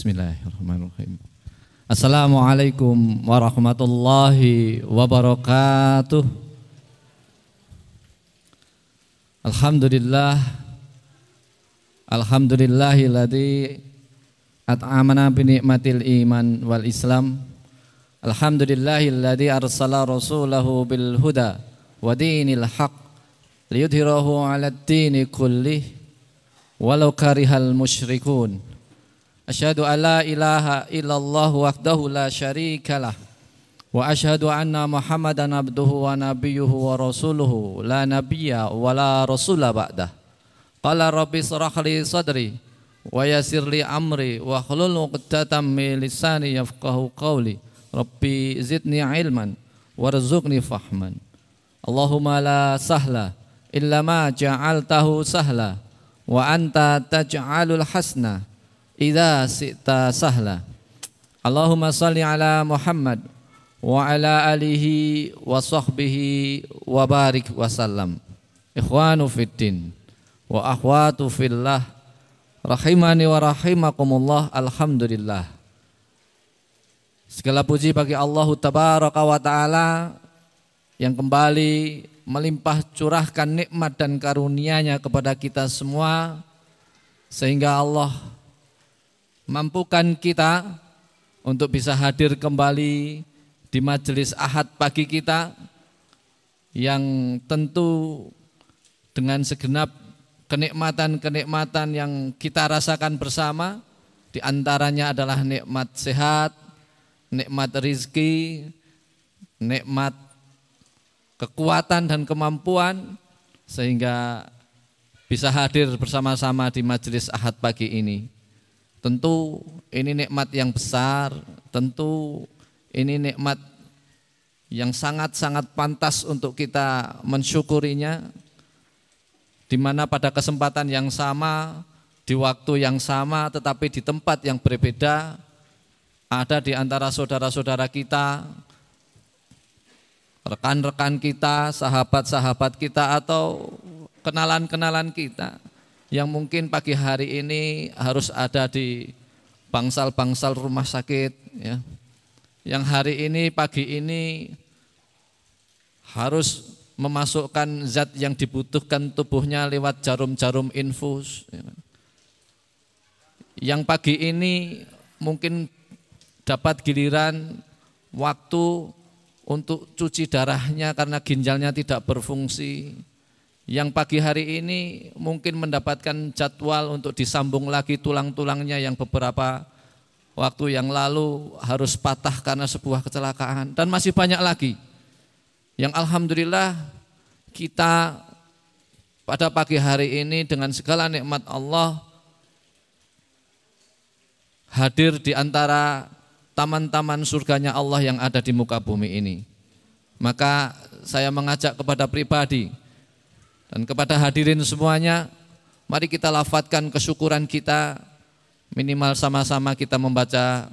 Bismillahirrahmanirrahim. Assalamualaikum warahmatullahi wabarakatuh. Alhamdulillah Alhamdulillahilladzi at'amana bi ni'matil iman wal islam. Alhamdulillahilladzi arsala rasulahu bil huda wa dinil haq liyudhhirahu 'alad dini kullih walau karihal musyrikun. Asyhadu an la ilaha illallah wahdahu la syarikalah wa asyhadu anna Muhammadan abduhu wa nabiyyuhu wa rasuluhu la nabiyya wa la rasula ba'dah. Qala rabbi israh li sadri wa yassir li amri wa hlul 'uqdatam min lisani yafqahu qawli. Rabbi zidni ilman warzuqni fahman. Allahumma la sahla illa ma ja'altahu sahla wa anta taj'alul hasna idza sita sahla. Allahumma salli ala Muhammad wa ala alihi wa sahbihi wa barik wa sallam. Ikhwanu fiddin wa akhwatu fillah rahimani wa rahimakumullah alhamdulillah. Segala puji bagi Allah tabaraka wa taala yang kembali melimpah curahkan nikmat dan karunia-Nya kepada kita semua sehingga Allah mampukan kita untuk bisa hadir kembali di majelis Ahad pagi kita yang tentu dengan segenap kenikmatan-kenikmatan yang kita rasakan bersama di antaranya adalah nikmat sehat, nikmat rizki, nikmat kekuatan dan kemampuan sehingga bisa hadir bersama-sama di majelis Ahad pagi ini. Tentu ini nikmat yang besar, tentu ini nikmat yang sangat-sangat pantas untuk kita mensyukurinya. Di mana pada kesempatan yang sama, di waktu yang sama tetapi di tempat yang berbeda ada di antara saudara-saudara kita, rekan-rekan kita, sahabat-sahabat kita atau kenalan-kenalan kita yang mungkin pagi hari ini harus ada di bangsal-bangsal rumah sakit ya. Yang hari ini pagi ini harus memasukkan zat yang dibutuhkan tubuhnya lewat jarum-jarum infus. Ya. Yang pagi ini mungkin dapat giliran waktu untuk cuci darahnya karena ginjalnya tidak berfungsi. Yang pagi hari ini mungkin mendapatkan jadwal untuk disambung lagi tulang-tulangnya yang beberapa waktu yang lalu harus patah karena sebuah kecelakaan dan masih banyak lagi yang alhamdulillah kita pada pagi hari ini dengan segala nikmat Allah hadir di antara taman-taman surganya Allah yang ada di muka bumi ini. Maka saya mengajak kepada pribadi dan kepada hadirin semuanya, mari kita lafadkan kesyukuran kita Minimal sama-sama kita membaca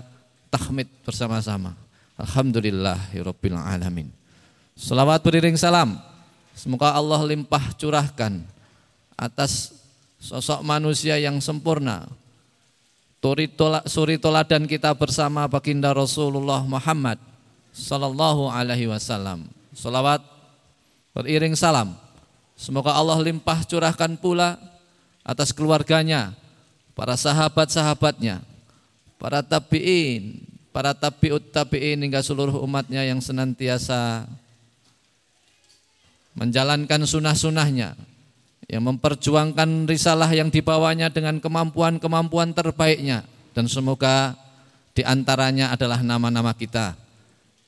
tahmid bersama-sama. Alhamdulillahirabbil alamin. Selawat beriring salam. Semoga Allah limpah curahkan atas sosok manusia yang sempurna. Suri toladan kita bersama baginda Rasulullah Muhammad sallallahu alaihi wasallam. Selawat beriring salam. Semoga Allah limpah curahkan pula atas keluarganya, para sahabat-sahabatnya, para tabi'in, para tabi'ut tabi'in hingga seluruh umatnya yang senantiasa menjalankan sunnah-sunnahnya, yang memperjuangkan risalah yang dibawanya dengan kemampuan-kemampuan terbaiknya. Dan semoga di antaranya adalah nama-nama kita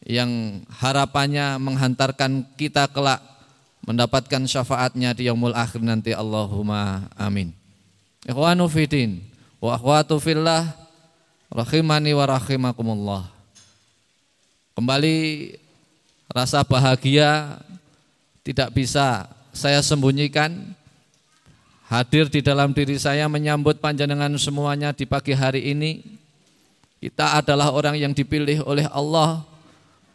yang harapannya menghantarkan kita kelak mendapatkan syafaatnya di yaumul akhir nanti Allahumma amin. Ikhwanu fidin wa akhwatu fillah rahimani wa rahimakumullah. Kembali rasa bahagia tidak bisa saya sembunyikan hadir di dalam diri saya menyambut panjenengan semuanya di pagi hari ini. Kita adalah orang yang dipilih oleh Allah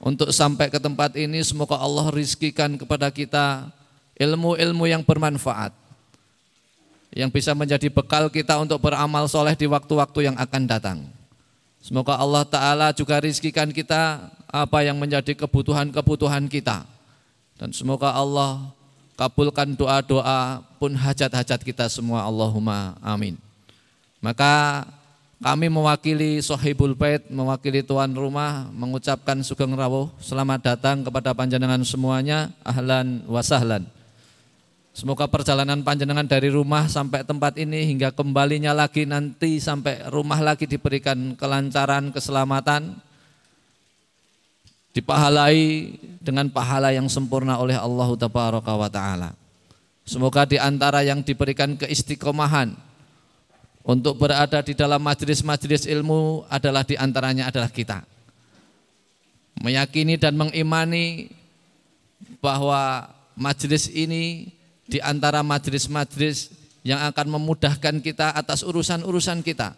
untuk sampai ke tempat ini semoga Allah rizkikan kepada kita ilmu-ilmu yang bermanfaat yang bisa menjadi bekal kita untuk beramal soleh di waktu-waktu yang akan datang. Semoga Allah Ta'ala juga rizkikan kita apa yang menjadi kebutuhan-kebutuhan kita. Dan semoga Allah kabulkan doa-doa pun hajat-hajat kita semua. Allahumma amin. Maka kami mewakili Sohibul Bait, mewakili tuan rumah, mengucapkan sugeng rawuh, selamat datang kepada panjenengan semuanya, ahlan wa sahlan. Semoga perjalanan panjenengan dari rumah sampai tempat ini hingga kembalinya lagi nanti sampai rumah lagi diberikan kelancaran, keselamatan, dipahalai dengan pahala yang sempurna oleh Allah wa taala. Semoga di antara yang diberikan keistiqomahan untuk berada di dalam majelis-majelis ilmu adalah di antaranya adalah kita. Meyakini dan mengimani bahwa majelis ini di antara majelis-majelis yang akan memudahkan kita atas urusan-urusan kita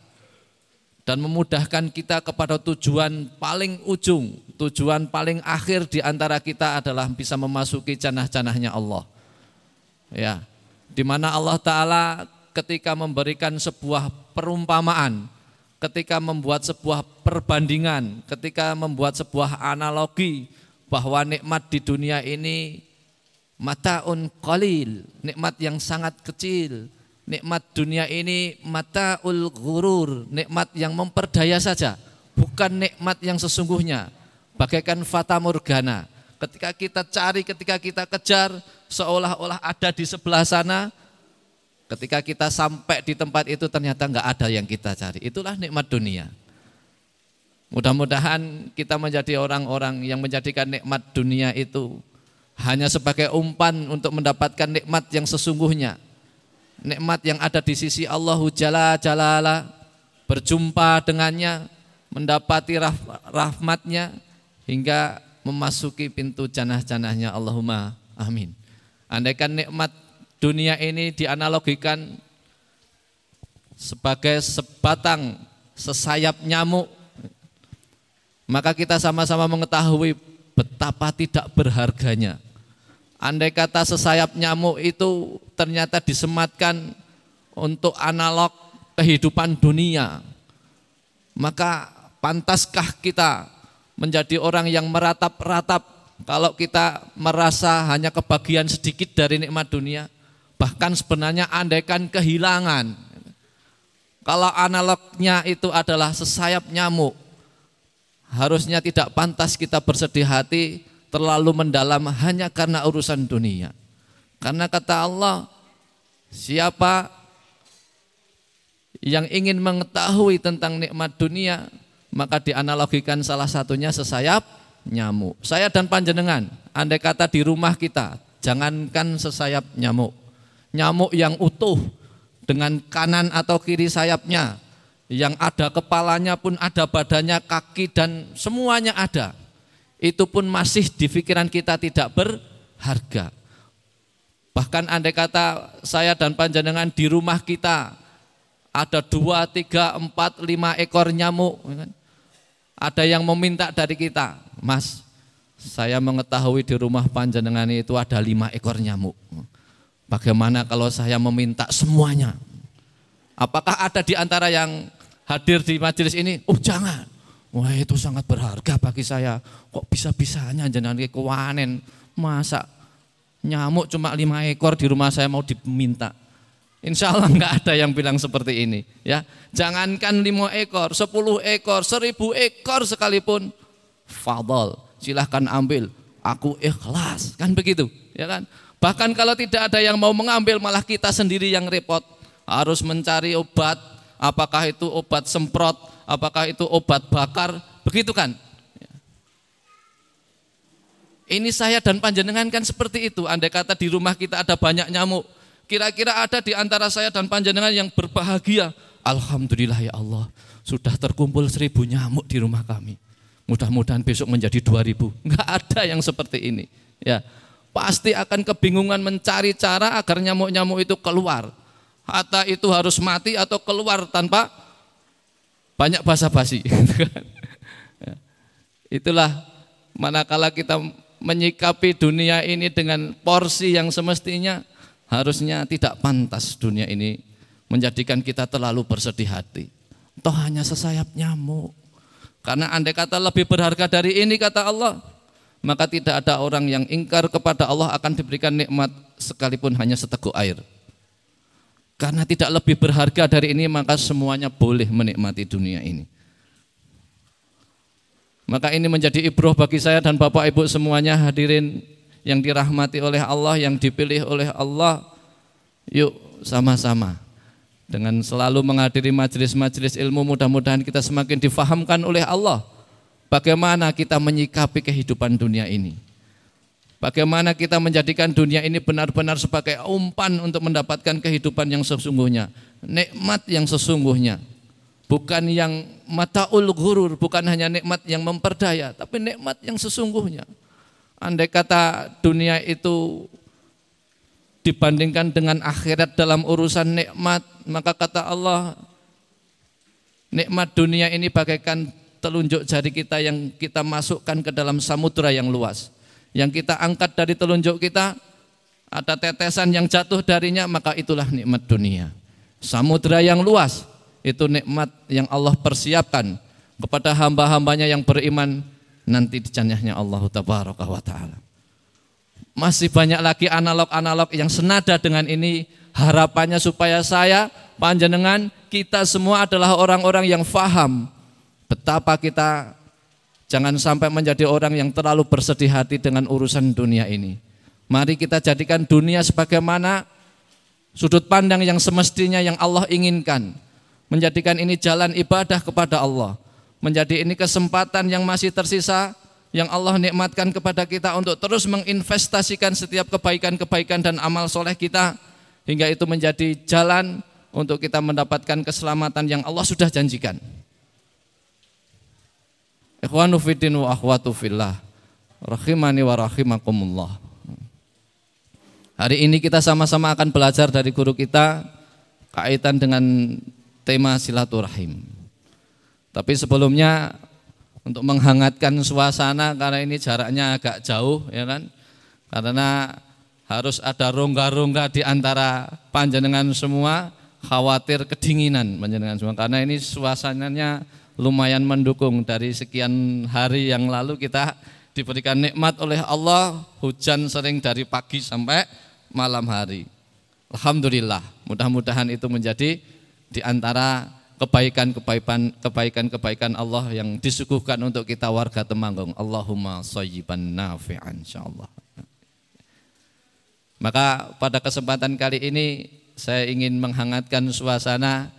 dan memudahkan kita kepada tujuan paling ujung, tujuan paling akhir di antara kita adalah bisa memasuki janah-janahnya Allah. Ya, di mana Allah Taala ketika memberikan sebuah perumpamaan, ketika membuat sebuah perbandingan, ketika membuat sebuah analogi bahwa nikmat di dunia ini mataun qalil, nikmat yang sangat kecil. Nikmat dunia ini mataul ghurur, nikmat yang memperdaya saja, bukan nikmat yang sesungguhnya. Bagaikan fata morgana. Ketika kita cari, ketika kita kejar, seolah-olah ada di sebelah sana. Ketika kita sampai di tempat itu ternyata enggak ada yang kita cari. Itulah nikmat dunia. Mudah-mudahan kita menjadi orang-orang yang menjadikan nikmat dunia itu hanya sebagai umpan untuk mendapatkan nikmat yang sesungguhnya. Nikmat yang ada di sisi Allah Jalla Jalala, berjumpa dengannya, mendapati rah rahmatnya hingga memasuki pintu janah-janahnya Allahumma amin. Andaikan nikmat dunia ini dianalogikan sebagai sebatang sesayap nyamuk maka kita sama-sama mengetahui betapa tidak berharganya Andai kata sesayap nyamuk itu ternyata disematkan untuk analog kehidupan dunia, maka pantaskah kita menjadi orang yang meratap-ratap kalau kita merasa hanya kebagian sedikit dari nikmat dunia? Bahkan sebenarnya andaikan kehilangan, kalau analognya itu adalah sesayap nyamuk, harusnya tidak pantas kita bersedih hati terlalu mendalam hanya karena urusan dunia. Karena kata Allah, siapa yang ingin mengetahui tentang nikmat dunia, maka dianalogikan salah satunya sesayap nyamuk. Saya dan panjenengan, andai kata di rumah kita, jangankan sesayap nyamuk. Nyamuk yang utuh dengan kanan atau kiri sayapnya, yang ada kepalanya pun ada badannya, kaki dan semuanya ada itu pun masih di pikiran kita tidak berharga. Bahkan andai kata saya dan panjenengan di rumah kita ada dua, tiga, empat, lima ekor nyamuk. Ada yang meminta dari kita, Mas, saya mengetahui di rumah panjenengan itu ada lima ekor nyamuk. Bagaimana kalau saya meminta semuanya? Apakah ada di antara yang hadir di majelis ini? Oh jangan, Wah itu sangat berharga bagi saya. Kok bisa-bisanya jenengan kewanen masa nyamuk cuma lima ekor di rumah saya mau diminta. Insya Allah nggak ada yang bilang seperti ini. Ya, jangankan lima ekor, sepuluh ekor, seribu ekor sekalipun, fadol, silahkan ambil. Aku ikhlas, kan begitu, ya kan? Bahkan kalau tidak ada yang mau mengambil, malah kita sendiri yang repot, harus mencari obat. Apakah itu obat semprot, apakah itu obat bakar, begitu kan? Ini saya dan panjenengan kan seperti itu. Andai kata di rumah kita ada banyak nyamuk, kira-kira ada di antara saya dan panjenengan yang berbahagia. Alhamdulillah ya Allah, sudah terkumpul seribu nyamuk di rumah kami. Mudah-mudahan besok menjadi dua ribu. Enggak ada yang seperti ini. Ya, pasti akan kebingungan mencari cara agar nyamuk-nyamuk itu keluar. Atau itu harus mati atau keluar tanpa banyak basa-basi. Itulah manakala kita menyikapi dunia ini dengan porsi yang semestinya harusnya tidak pantas dunia ini menjadikan kita terlalu bersedih hati. Toh hanya sesayap nyamuk. Karena andai kata lebih berharga dari ini kata Allah, maka tidak ada orang yang ingkar kepada Allah akan diberikan nikmat sekalipun hanya seteguk air. Karena tidak lebih berharga dari ini maka semuanya boleh menikmati dunia ini. Maka ini menjadi ibroh bagi saya dan Bapak Ibu semuanya hadirin yang dirahmati oleh Allah, yang dipilih oleh Allah. Yuk sama-sama dengan selalu menghadiri majelis-majelis ilmu mudah-mudahan kita semakin difahamkan oleh Allah bagaimana kita menyikapi kehidupan dunia ini. Bagaimana kita menjadikan dunia ini benar-benar sebagai umpan untuk mendapatkan kehidupan yang sesungguhnya, nikmat yang sesungguhnya. Bukan yang mataul gurur, bukan hanya nikmat yang memperdaya, tapi nikmat yang sesungguhnya. Andai kata dunia itu dibandingkan dengan akhirat dalam urusan nikmat, maka kata Allah, nikmat dunia ini bagaikan telunjuk jari kita yang kita masukkan ke dalam samudra yang luas. Yang kita angkat dari telunjuk kita, ada tetesan yang jatuh darinya, maka itulah nikmat dunia. Samudra yang luas, itu nikmat yang Allah persiapkan kepada hamba-hambanya yang beriman nanti di jannahnya Allah wa taala. Masih banyak lagi analog-analog yang senada dengan ini harapannya supaya saya panjenengan kita semua adalah orang-orang yang faham betapa kita jangan sampai menjadi orang yang terlalu bersedih hati dengan urusan dunia ini. Mari kita jadikan dunia sebagaimana sudut pandang yang semestinya yang Allah inginkan menjadikan ini jalan ibadah kepada Allah, menjadi ini kesempatan yang masih tersisa yang Allah nikmatkan kepada kita untuk terus menginvestasikan setiap kebaikan-kebaikan dan amal soleh kita hingga itu menjadi jalan untuk kita mendapatkan keselamatan yang Allah sudah janjikan. Ikhwanu fiddin wa akhwatu fillah. Rahimani wa rahimakumullah. Hari ini kita sama-sama akan belajar dari guru kita kaitan dengan tema silaturahim. Tapi sebelumnya untuk menghangatkan suasana karena ini jaraknya agak jauh ya kan. Karena harus ada rongga-rongga di antara panjenengan semua khawatir kedinginan panjenengan semua karena ini suasananya lumayan mendukung dari sekian hari yang lalu kita diberikan nikmat oleh Allah hujan sering dari pagi sampai malam hari. Alhamdulillah, mudah-mudahan itu menjadi di antara kebaikan-kebaikan kebaikan-kebaikan Allah yang disuguhkan untuk kita warga Temanggung. Allahumma sayyiban nafi'an insyaallah. Maka pada kesempatan kali ini saya ingin menghangatkan suasana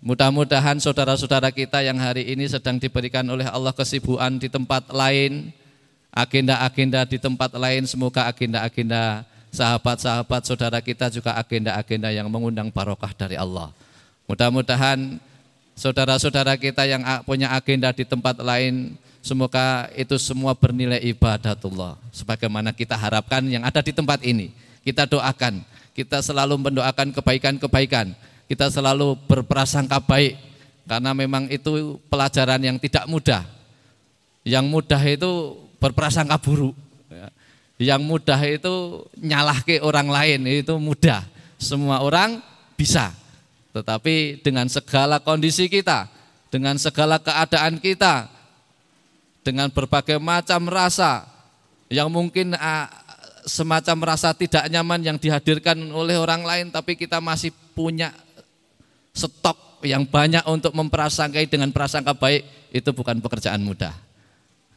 Mudah-mudahan saudara-saudara kita yang hari ini sedang diberikan oleh Allah kesibukan di tempat lain, agenda-agenda di tempat lain, semoga agenda-agenda sahabat-sahabat saudara kita juga agenda-agenda yang mengundang barokah dari Allah. Mudah-mudahan saudara-saudara kita yang punya agenda di tempat lain, semoga itu semua bernilai ibadatullah. Sebagaimana kita harapkan yang ada di tempat ini. Kita doakan, kita selalu mendoakan kebaikan-kebaikan. Kita selalu berprasangka baik, karena memang itu pelajaran yang tidak mudah. Yang mudah itu berprasangka buruk. Yang mudah itu nyalah ke orang lain, itu mudah. Semua orang bisa. Tetapi dengan segala kondisi kita, dengan segala keadaan kita, dengan berbagai macam rasa yang mungkin semacam rasa tidak nyaman yang dihadirkan oleh orang lain, tapi kita masih punya stok yang banyak untuk memprasangkai dengan prasangka baik, itu bukan pekerjaan mudah.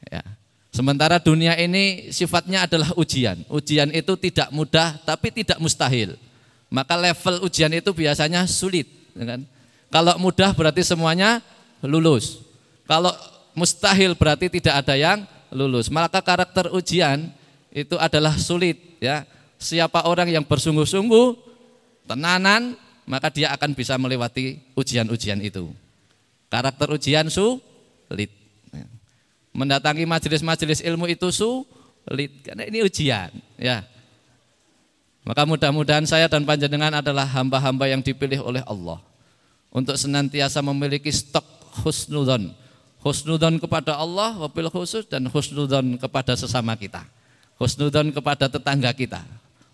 Ya. Sementara dunia ini sifatnya adalah ujian. Ujian itu tidak mudah tapi tidak mustahil maka level ujian itu biasanya sulit. Ya kan? Kalau mudah berarti semuanya lulus. Kalau mustahil berarti tidak ada yang lulus. Maka karakter ujian itu adalah sulit. Ya. Siapa orang yang bersungguh-sungguh, tenanan, maka dia akan bisa melewati ujian-ujian itu. Karakter ujian sulit. Mendatangi majelis-majelis ilmu itu sulit karena ini ujian. Ya. Maka mudah-mudahan saya dan panjenengan adalah hamba-hamba yang dipilih oleh Allah untuk senantiasa memiliki stok husnudon. Husnudon kepada Allah wabil khusus dan husnudon kepada sesama kita. Husnudon kepada tetangga kita.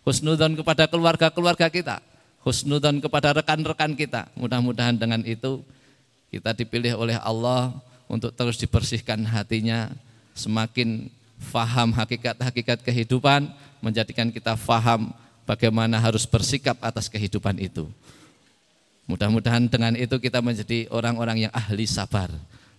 Husnudon kepada keluarga-keluarga kita. Husnudon kepada rekan-rekan kita. Mudah-mudahan dengan itu kita dipilih oleh Allah untuk terus dibersihkan hatinya, semakin faham hakikat-hakikat kehidupan, menjadikan kita faham bagaimana harus bersikap atas kehidupan itu. Mudah-mudahan dengan itu kita menjadi orang-orang yang ahli sabar,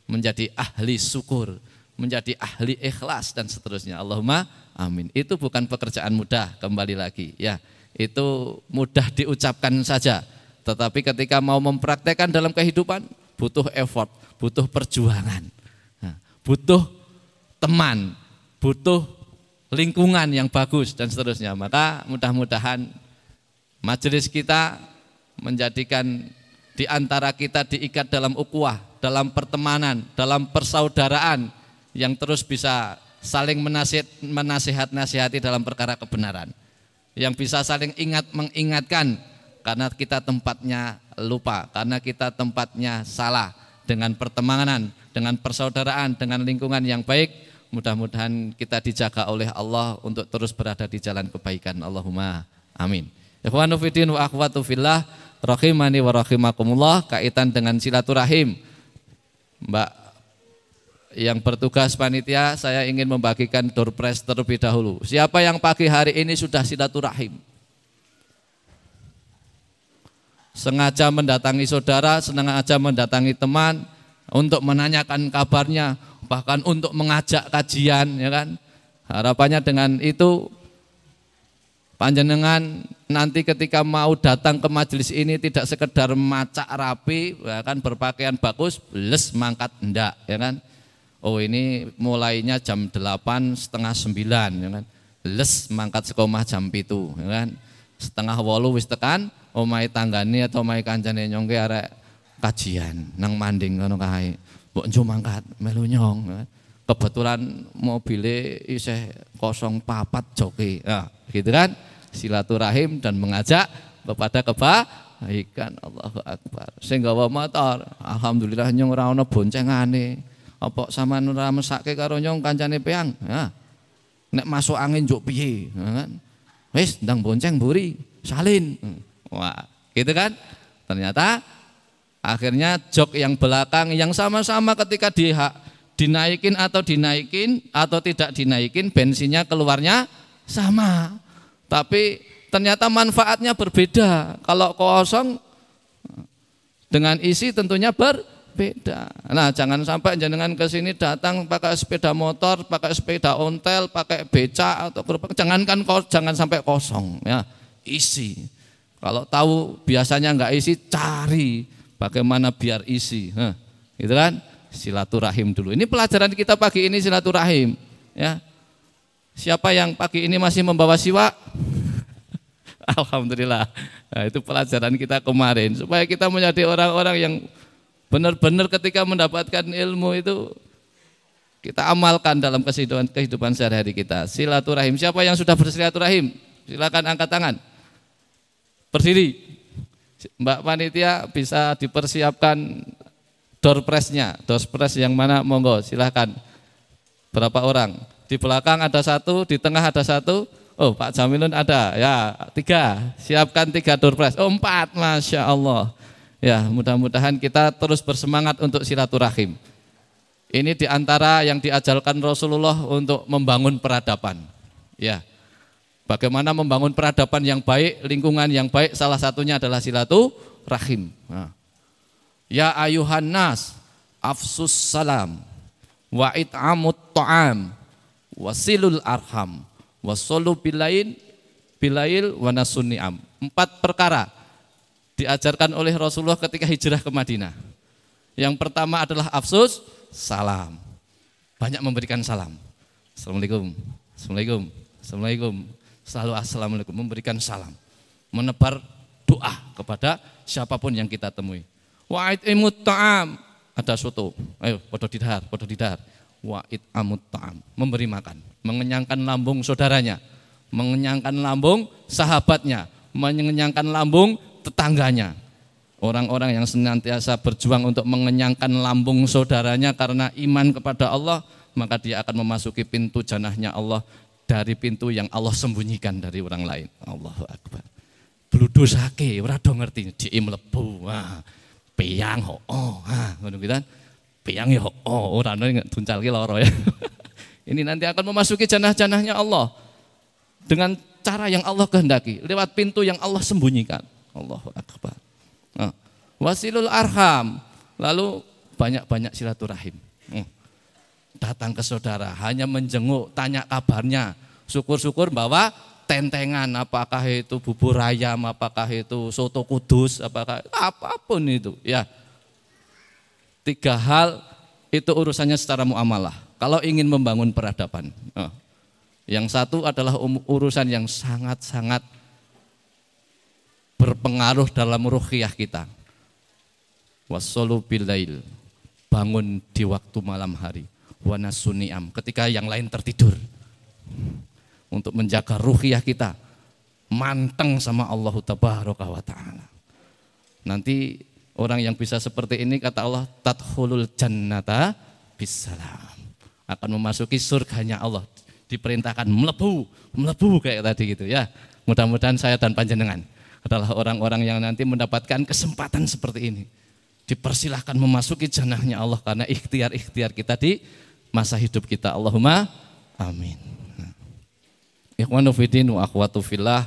menjadi ahli syukur, menjadi ahli ikhlas dan seterusnya. Allahumma amin. Itu bukan pekerjaan mudah kembali lagi ya. Itu mudah diucapkan saja. Tetapi ketika mau mempraktekkan dalam kehidupan butuh effort, butuh perjuangan. Nah, butuh teman, butuh lingkungan yang bagus dan seterusnya. Maka mudah-mudahan majelis kita menjadikan di antara kita diikat dalam ukuah, dalam pertemanan, dalam persaudaraan yang terus bisa saling menasihat, menasihat-nasihati dalam perkara kebenaran. Yang bisa saling ingat mengingatkan karena kita tempatnya lupa, karena kita tempatnya salah dengan pertemanan, dengan persaudaraan, dengan lingkungan yang baik. Mudah-mudahan kita dijaga oleh Allah untuk terus berada di jalan kebaikan. Allahumma amin. Ikhwanu fiddin wa akhwatu fillah rahimani wa rahimakumullah kaitan dengan silaturahim. Mbak yang bertugas panitia saya ingin membagikan door terlebih dahulu. Siapa yang pagi hari ini sudah silaturahim? Sengaja mendatangi saudara, sengaja mendatangi teman untuk menanyakan kabarnya, bahkan untuk mengajak kajian ya kan. Harapannya dengan itu Panjenengan nanti ketika mau datang ke majelis ini tidak sekedar macak rapi, ya kan berpakaian bagus, les mangkat enggak, ya kan? Oh ini mulainya jam 8 setengah 9, ya kan? Les mangkat sekomah jam itu, ya kan? Setengah wolu wis tekan, omai tanggani atau omai kancane nyongke arek kajian nang manding ngono kae. Mbok njo mangkat melu nyong. Ya kan? Kebetulan mobilnya isih kosong papat joki. Nah, gitu kan? Silaturahim dan mengajak kepada kebaikan Allahu Akbar. Sehingga gawa motor, alhamdulillah nyong ora ana boncengane. Apa sampean ora mesake karo nyong kancane peang? Ya. Nek masuk angin juk piye? Kan? Wis ndang bonceng buri, salin. Wah, gitu kan? Ternyata akhirnya jok yang belakang yang sama-sama ketika di dinaikin atau dinaikin atau tidak dinaikin bensinnya keluarnya sama. Tapi ternyata manfaatnya berbeda. Kalau kosong dengan isi tentunya berbeda. Nah, jangan sampai jenengan ke sini datang pakai sepeda motor, pakai sepeda ontel, pakai beca atau gerobak. Jangankan jangan sampai kosong ya. Isi. Kalau tahu biasanya enggak isi, cari bagaimana biar isi. Nah, gitu kan? Silaturahim dulu. Ini pelajaran kita pagi ini silaturahim, ya. Siapa yang pagi ini masih membawa siwak? Alhamdulillah. Nah, itu pelajaran kita kemarin supaya kita menjadi orang-orang yang benar-benar ketika mendapatkan ilmu itu kita amalkan dalam kehidupan kehidupan sehari-hari kita. Silaturahim. Siapa yang sudah bersilaturahim? Silakan angkat tangan. Berdiri. Mbak panitia bisa dipersiapkan door press-nya. Door press yang mana? Monggo, silahkan. Berapa orang? Di belakang ada satu, di tengah ada satu. Oh Pak Jamilun ada, ya tiga. Siapkan tiga door prize. Oh empat, masya Allah. Ya mudah-mudahan kita terus bersemangat untuk silaturahim. Ini di antara yang diajarkan Rasulullah untuk membangun peradaban. Ya, bagaimana membangun peradaban yang baik, lingkungan yang baik. Salah satunya adalah silaturahim. Nah. Ya ayuhan nas, afsus salam, wa it'amut ta'am, wasilul arham, wasolu bilain, bilail wanasuniam. Empat perkara diajarkan oleh Rasulullah ketika hijrah ke Madinah. Yang pertama adalah afsus salam. Banyak memberikan salam. Assalamualaikum. Assalamualaikum. Assalamualaikum. Selalu assalamualaikum memberikan salam. Menebar doa kepada siapa pun yang kita temui. Wa'id imut ta'am. Ada soto. Ayo, podo didahar, podo didahar wa'id amut ta'am, memberi makan, mengenyangkan lambung saudaranya, mengenyangkan lambung sahabatnya, mengenyangkan lambung tetangganya. Orang-orang yang senantiasa berjuang untuk mengenyangkan lambung saudaranya karena iman kepada Allah, maka dia akan memasuki pintu janahnya Allah dari pintu yang Allah sembunyikan dari orang lain. Allahu Akbar. Bludusake, ora do ngerti, diim lebu. Wah, peyang ho. Oh, ha, ngono gitu kan. Peyang ya, oh orang ini tuncal loro ya. Ini nanti akan memasuki janah-janahnya Allah dengan cara yang Allah kehendaki, lewat pintu yang Allah sembunyikan. Allahu Akbar. Nah, wasilul arham, lalu banyak-banyak silaturahim. Hmm. Datang ke saudara, hanya menjenguk, tanya kabarnya. Syukur-syukur bahwa tentengan, apakah itu bubur ayam, apakah itu soto kudus, apakah apa pun itu. Ya, tiga hal itu urusannya secara muamalah. Kalau ingin membangun peradaban. Oh. Yang satu adalah um, urusan yang sangat-sangat berpengaruh dalam ruhiyah kita. Wassolu bilail, bangun di waktu malam hari. Wanasuniam, ketika yang lain tertidur. Untuk menjaga ruhiyah kita. Manteng sama Allah wa ta'ala. Nanti orang yang bisa seperti ini kata Allah, tadkhulul jannata bisalam akan memasuki surganya Allah. Diperintahkan melebu, melebu kayak tadi gitu ya. Mudah-mudahan saya dan panjenengan adalah orang-orang yang nanti mendapatkan kesempatan seperti ini. Dipersilahkan memasuki janahnya Allah karena ikhtiar-ikhtiar kita di masa hidup kita. Allahumma amin. Ikhwanu fidin wa akhwatu fillah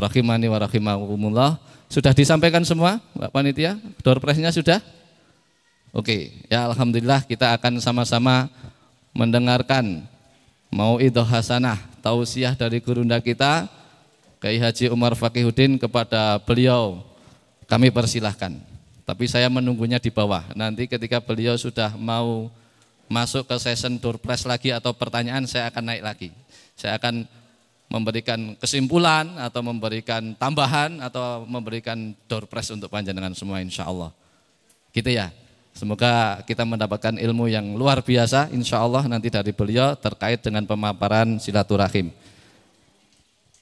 rahimani wa rahimakumullah. Sudah disampaikan semua Mbak Panitia? Door prize-nya sudah? Oke, ya Alhamdulillah kita akan sama-sama mendengarkan mau itu hasanah tausiah dari gurunda kita Kiai Haji Umar Fakihudin kepada beliau kami persilahkan. Tapi saya menunggunya di bawah. Nanti ketika beliau sudah mau masuk ke session doorpress lagi atau pertanyaan saya akan naik lagi. Saya akan memberikan kesimpulan atau memberikan tambahan atau memberikan doorpress untuk panjenengan semua insya Allah. Gitu ya. Semoga kita mendapatkan ilmu yang luar biasa insya Allah nanti dari beliau terkait dengan pemaparan silaturahim.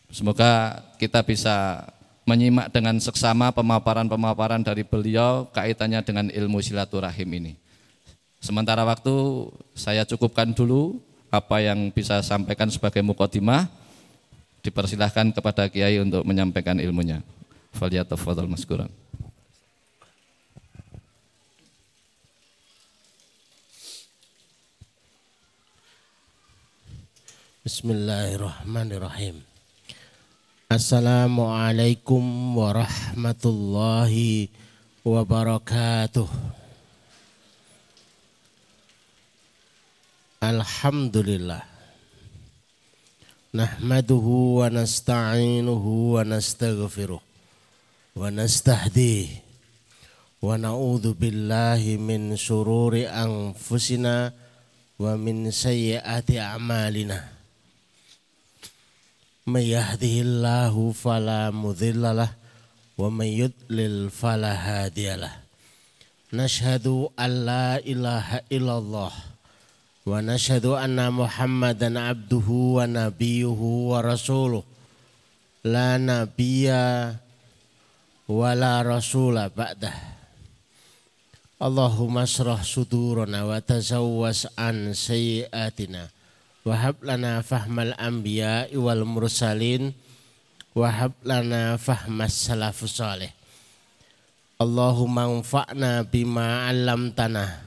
Semoga kita bisa menyimak dengan seksama pemaparan-pemaparan dari beliau kaitannya dengan ilmu silaturahim ini. Sementara waktu saya cukupkan dulu apa yang bisa sampaikan sebagai mukodimah. Dipersilahkan kepada Kiai untuk menyampaikan ilmunya. Faliyatafadhal maskuran. Bismillahirrahmanirrahim. Assalamualaikum warahmatullahi wabarakatuh. Alhamdulillah. Nahmaduhu wa nasta'inuhu wa nastaghfiruh wa nastahdih wa na'udzu billahi min syururi anfusina wa min sayyiati a'malina. من يهده الله فلا مضل له ومن يضلل فلا هادي له نشهد أن لا إله إلا الله ونشهد أن محمدا عبده ونبيه ورسوله لا نبي ولا رسول بعده اللهم اشرح صدورنا وتزوس عن سيئاتنا Wahab lana fahmal anbiya wal mursalin. Wahab lana fahmas salafus salih. Allahumma anfa'na bima 'allamtana.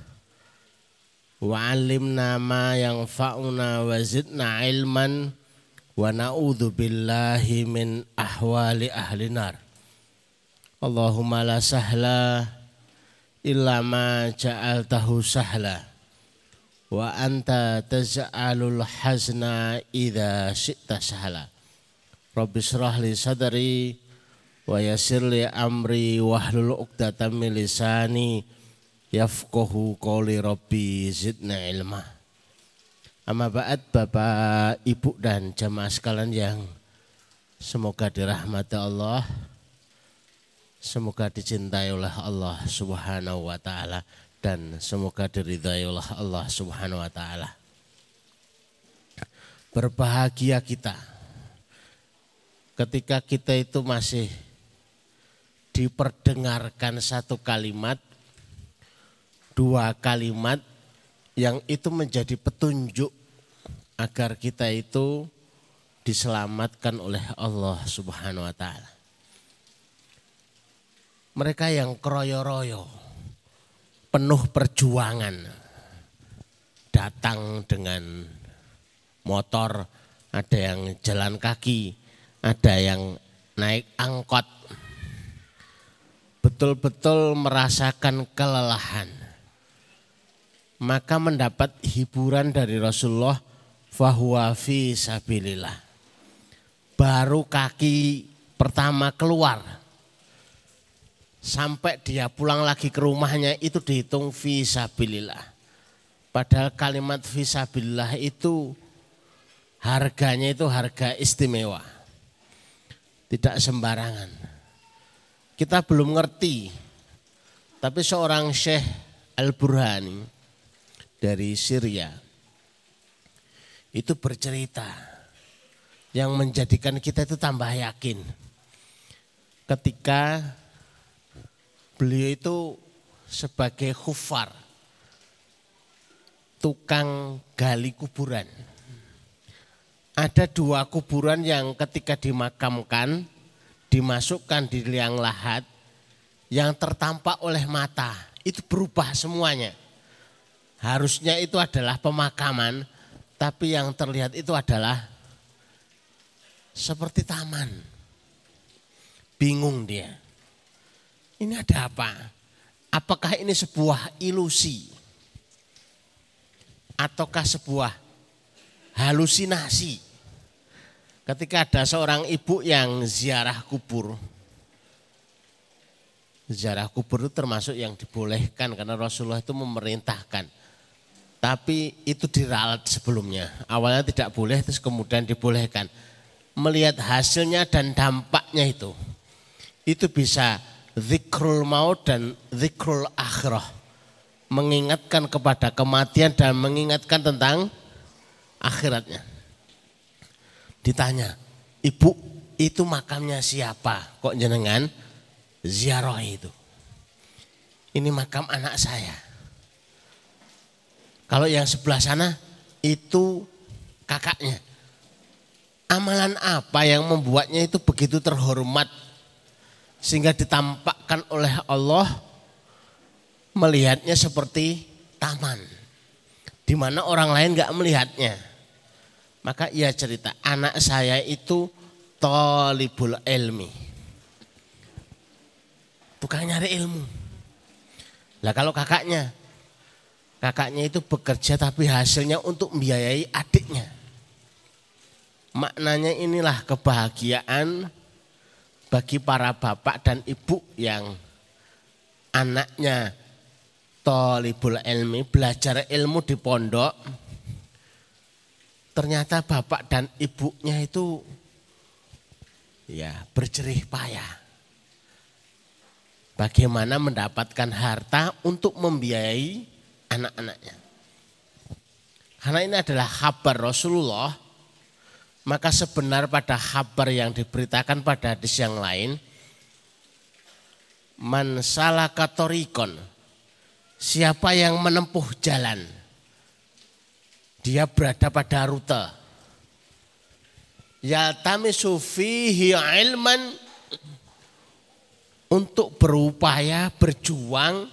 Wa 'allimna ma yanfa'una wa zidna ilman. Wa na'udzu billahi min ahwali ahli nar. Allahumma la sahla illa ma ja'altahu sahla wa anta taz'alul hazna idza syi'ta sahala. Rabbi syrah li sadri wa yassir li amri wahlul 'uqdatam min lisani yafqahu qawli rabbi zidna ilma. Amma ba'd Bapak, Ibu dan jamaah sekalian yang semoga dirahmati Allah semoga dicintai oleh Allah Subhanahu wa taala dan semoga diridhai oleh Allah Subhanahu wa taala. Berbahagia kita ketika kita itu masih diperdengarkan satu kalimat, dua kalimat yang itu menjadi petunjuk agar kita itu diselamatkan oleh Allah Subhanahu wa taala. Mereka yang keroyo-royo, penuh perjuangan. Datang dengan motor, ada yang jalan kaki, ada yang naik angkot. Betul-betul merasakan kelelahan. Maka mendapat hiburan dari Rasulullah fahuwa fi sabilillah. Baru kaki pertama keluar. Sampai dia pulang lagi ke rumahnya itu dihitung fi sabilillah. Padahal kalimat fi sabilillah itu harganya itu harga istimewa. Tidak sembarangan. Kita belum ngerti. Tapi seorang Syekh Al-Burhani dari Syria itu bercerita yang menjadikan kita itu tambah yakin. Ketika beliau itu sebagai khufar, tukang gali kuburan. Ada dua kuburan yang ketika dimakamkan, dimasukkan di liang lahat, yang tertampak oleh mata, itu berubah semuanya. Harusnya itu adalah pemakaman, tapi yang terlihat itu adalah seperti taman. Bingung dia. Ini ada apa? Apakah ini sebuah ilusi? Ataukah sebuah halusinasi? Ketika ada seorang ibu yang ziarah kubur. Ziarah kubur itu termasuk yang dibolehkan karena Rasulullah itu memerintahkan tapi itu diralat sebelumnya. Awalnya tidak boleh terus kemudian dibolehkan. Melihat hasilnya dan dampaknya itu. Itu bisa zikrul maut dan zikrul akhirah. Mengingatkan kepada kematian dan mengingatkan tentang akhiratnya. Ditanya, ibu itu makamnya siapa? Kok jenengan ziarah itu? Ini makam anak saya kalau yang sebelah sana itu kakaknya. Amalan apa yang membuatnya itu begitu terhormat sehingga ditampakkan oleh Allah melihatnya seperti taman di mana orang lain nggak melihatnya. Maka ia cerita anak saya itu tolibul ilmi. Bukan nyari ilmu. Lah kalau kakaknya kakaknya itu bekerja tapi hasilnya untuk membiayai adiknya. Maknanya inilah kebahagiaan bagi para bapak dan ibu yang anaknya tolibul ilmi, belajar ilmu di pondok. Ternyata bapak dan ibunya itu ya berjerih payah. Bagaimana mendapatkan harta untuk membiayai anak-anaknya. Karena ini adalah kabar Rasulullah, maka sebenar pada kabar yang diberitakan pada hadis yang lain, man salaka torikon, siapa yang menempuh jalan, dia berada pada rute. Yaltamisu fihi ilman untuk berupaya berjuang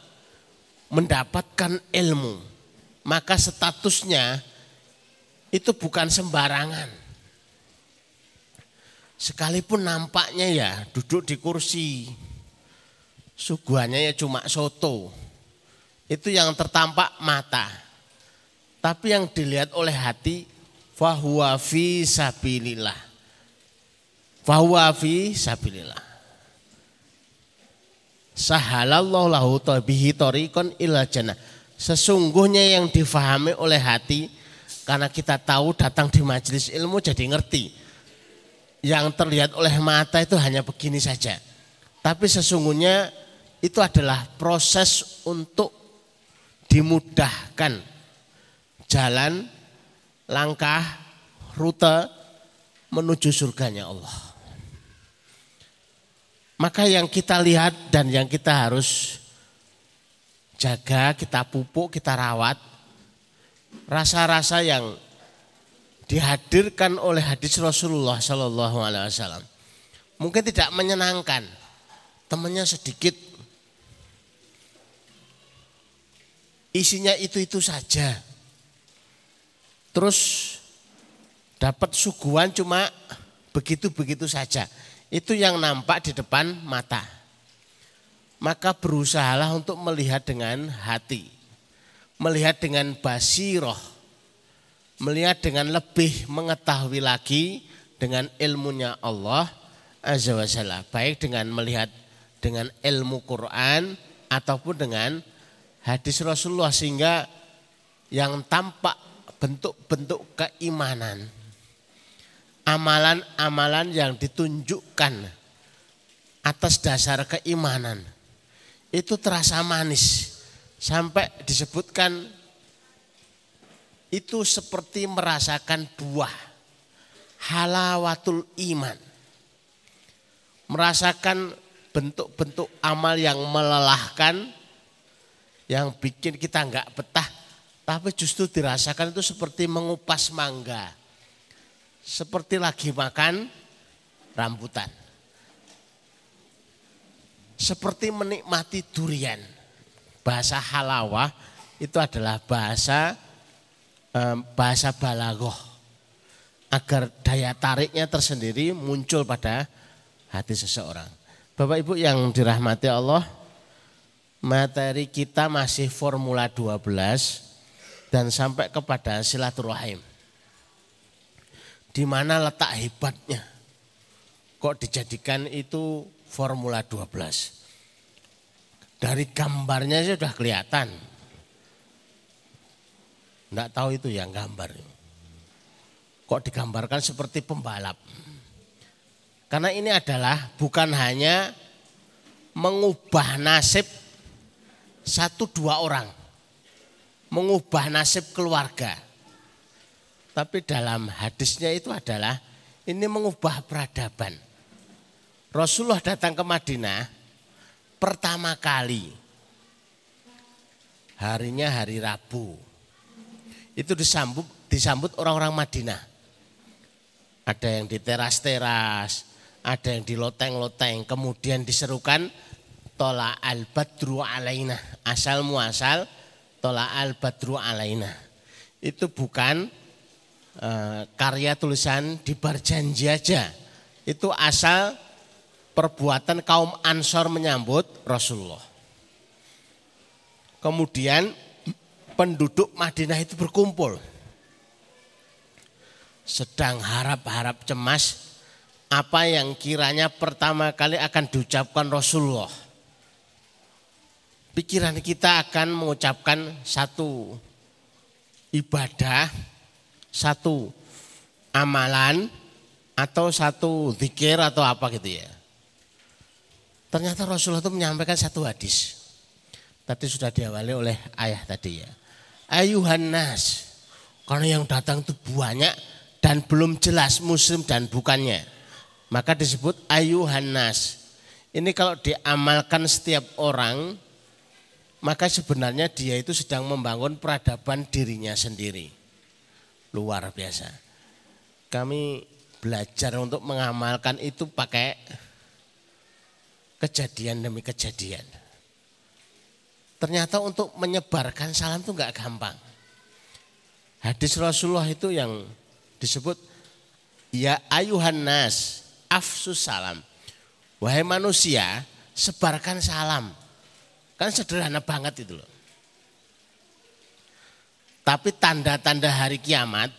mendapatkan ilmu, maka statusnya itu bukan sembarangan. Sekalipun nampaknya ya duduk di kursi, suguhannya ya cuma soto. Itu yang tertampak mata. Tapi yang dilihat oleh hati, fahuwa fi sabilillah. Fahuwa fi sabilillah sahalallahu lahu bihi tariqan ila jannah. Sesungguhnya yang difahami oleh hati karena kita tahu datang di majelis ilmu jadi ngerti. Yang terlihat oleh mata itu hanya begini saja. Tapi sesungguhnya itu adalah proses untuk dimudahkan jalan, langkah, rute menuju surganya Allah. Maka yang kita lihat dan yang kita harus jaga, kita pupuk, kita rawat, rasa-rasa yang dihadirkan oleh hadis Rasulullah Shallallahu Alaihi Wasallam mungkin tidak menyenangkan, temannya sedikit, isinya itu-itu saja. Terus dapat suguhan cuma begitu-begitu saja. Itu yang nampak di depan mata. Maka berusahalah untuk melihat dengan hati. Melihat dengan basiroh. Melihat dengan lebih mengetahui lagi dengan ilmunya Allah Azza wa Jalla. Baik dengan melihat dengan ilmu Quran ataupun dengan hadis Rasulullah sehingga yang tampak bentuk-bentuk keimanan amalan-amalan yang ditunjukkan atas dasar keimanan itu terasa manis sampai disebutkan itu seperti merasakan buah. Halawatul iman. Merasakan bentuk-bentuk amal yang melelahkan, yang bikin kita nggak betah, tapi justru dirasakan itu seperti mengupas mangga, seperti lagi makan rambutan, seperti menikmati durian. Bahasa halawah itu adalah bahasa bahasa balagoh agar daya tariknya tersendiri muncul pada hati seseorang. Bapak Ibu yang dirahmati Allah, materi kita masih Formula 12 dan sampai kepada silaturahim. Di mana letak hebatnya? Kok dijadikan itu Formula 12? Dari gambarnya sudah kelihatan. Enggak tahu itu yang gambar. Kok digambarkan seperti pembalap? Karena ini adalah bukan hanya mengubah nasib satu dua orang. Mengubah nasib keluarga. Tapi dalam hadisnya itu adalah ini mengubah peradaban. Rasulullah datang ke Madinah pertama kali. Harinya hari Rabu. Itu disambut disambut orang-orang Madinah. Ada yang di teras-teras, ada yang di loteng-loteng, kemudian diserukan tola al badru alaina, asal muasal tola al badru alaina. Itu bukan e, karya tulisan di berjanji aja. Itu asal perbuatan kaum Ansor menyambut Rasulullah. Kemudian penduduk Madinah itu berkumpul. Sedang harap-harap cemas apa yang kiranya pertama kali akan diucapkan Rasulullah. Pikiran kita akan mengucapkan satu ibadah, satu amalan, atau satu zikir atau apa gitu ya. Ternyata Rasulullah itu menyampaikan satu hadis. Tadi sudah diawali oleh ayah tadi ya. Ayuhan nas. Karena yang datang itu banyak dan belum jelas muslim dan bukannya. Maka disebut ayuhan nas. Ini kalau diamalkan setiap orang, maka sebenarnya dia itu sedang membangun peradaban dirinya sendiri. Luar biasa. Kami belajar untuk mengamalkan itu pakai kejadian demi kejadian. Ternyata untuk menyebarkan salam itu enggak gampang. Hadis Rasulullah itu yang disebut ya ayuhan nas afsus salam. Wahai manusia, sebarkan salam. Kan sederhana banget itu loh. Tapi tanda-tanda hari kiamat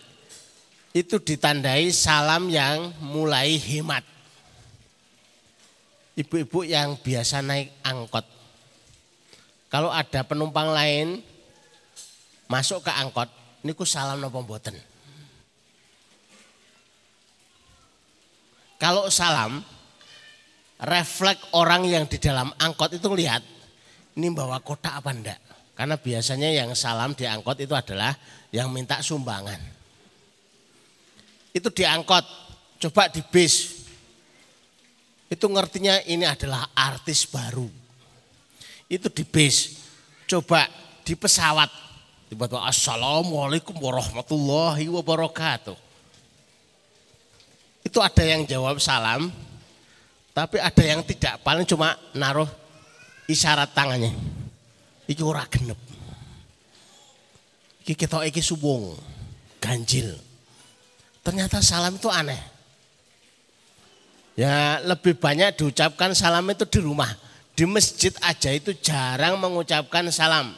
itu ditandai salam yang mulai hemat. Ibu-ibu yang biasa naik angkot. Kalau ada penumpang lain masuk ke angkot, ini ku salam nopo mboten. Kalau salam, refleks orang yang di dalam angkot itu lihat ini bawa kotak apa enggak. Karena biasanya yang salam di angkot itu adalah yang minta sumbangan. Itu di angkot, coba di bis. Itu ngertinya ini adalah artis baru. Itu di bis. Coba di pesawat. Tiba-tiba Assalamualaikum warahmatullahi wabarakatuh itu ada yang jawab salam, tapi ada yang tidak. Paling cuma naruh isyarat tangannya. Iki ora genep. iki kita iki suwung, ganjil. Ternyata salam itu aneh. Ya lebih banyak diucapkan salam itu di rumah. Di masjid aja itu jarang mengucapkan salam.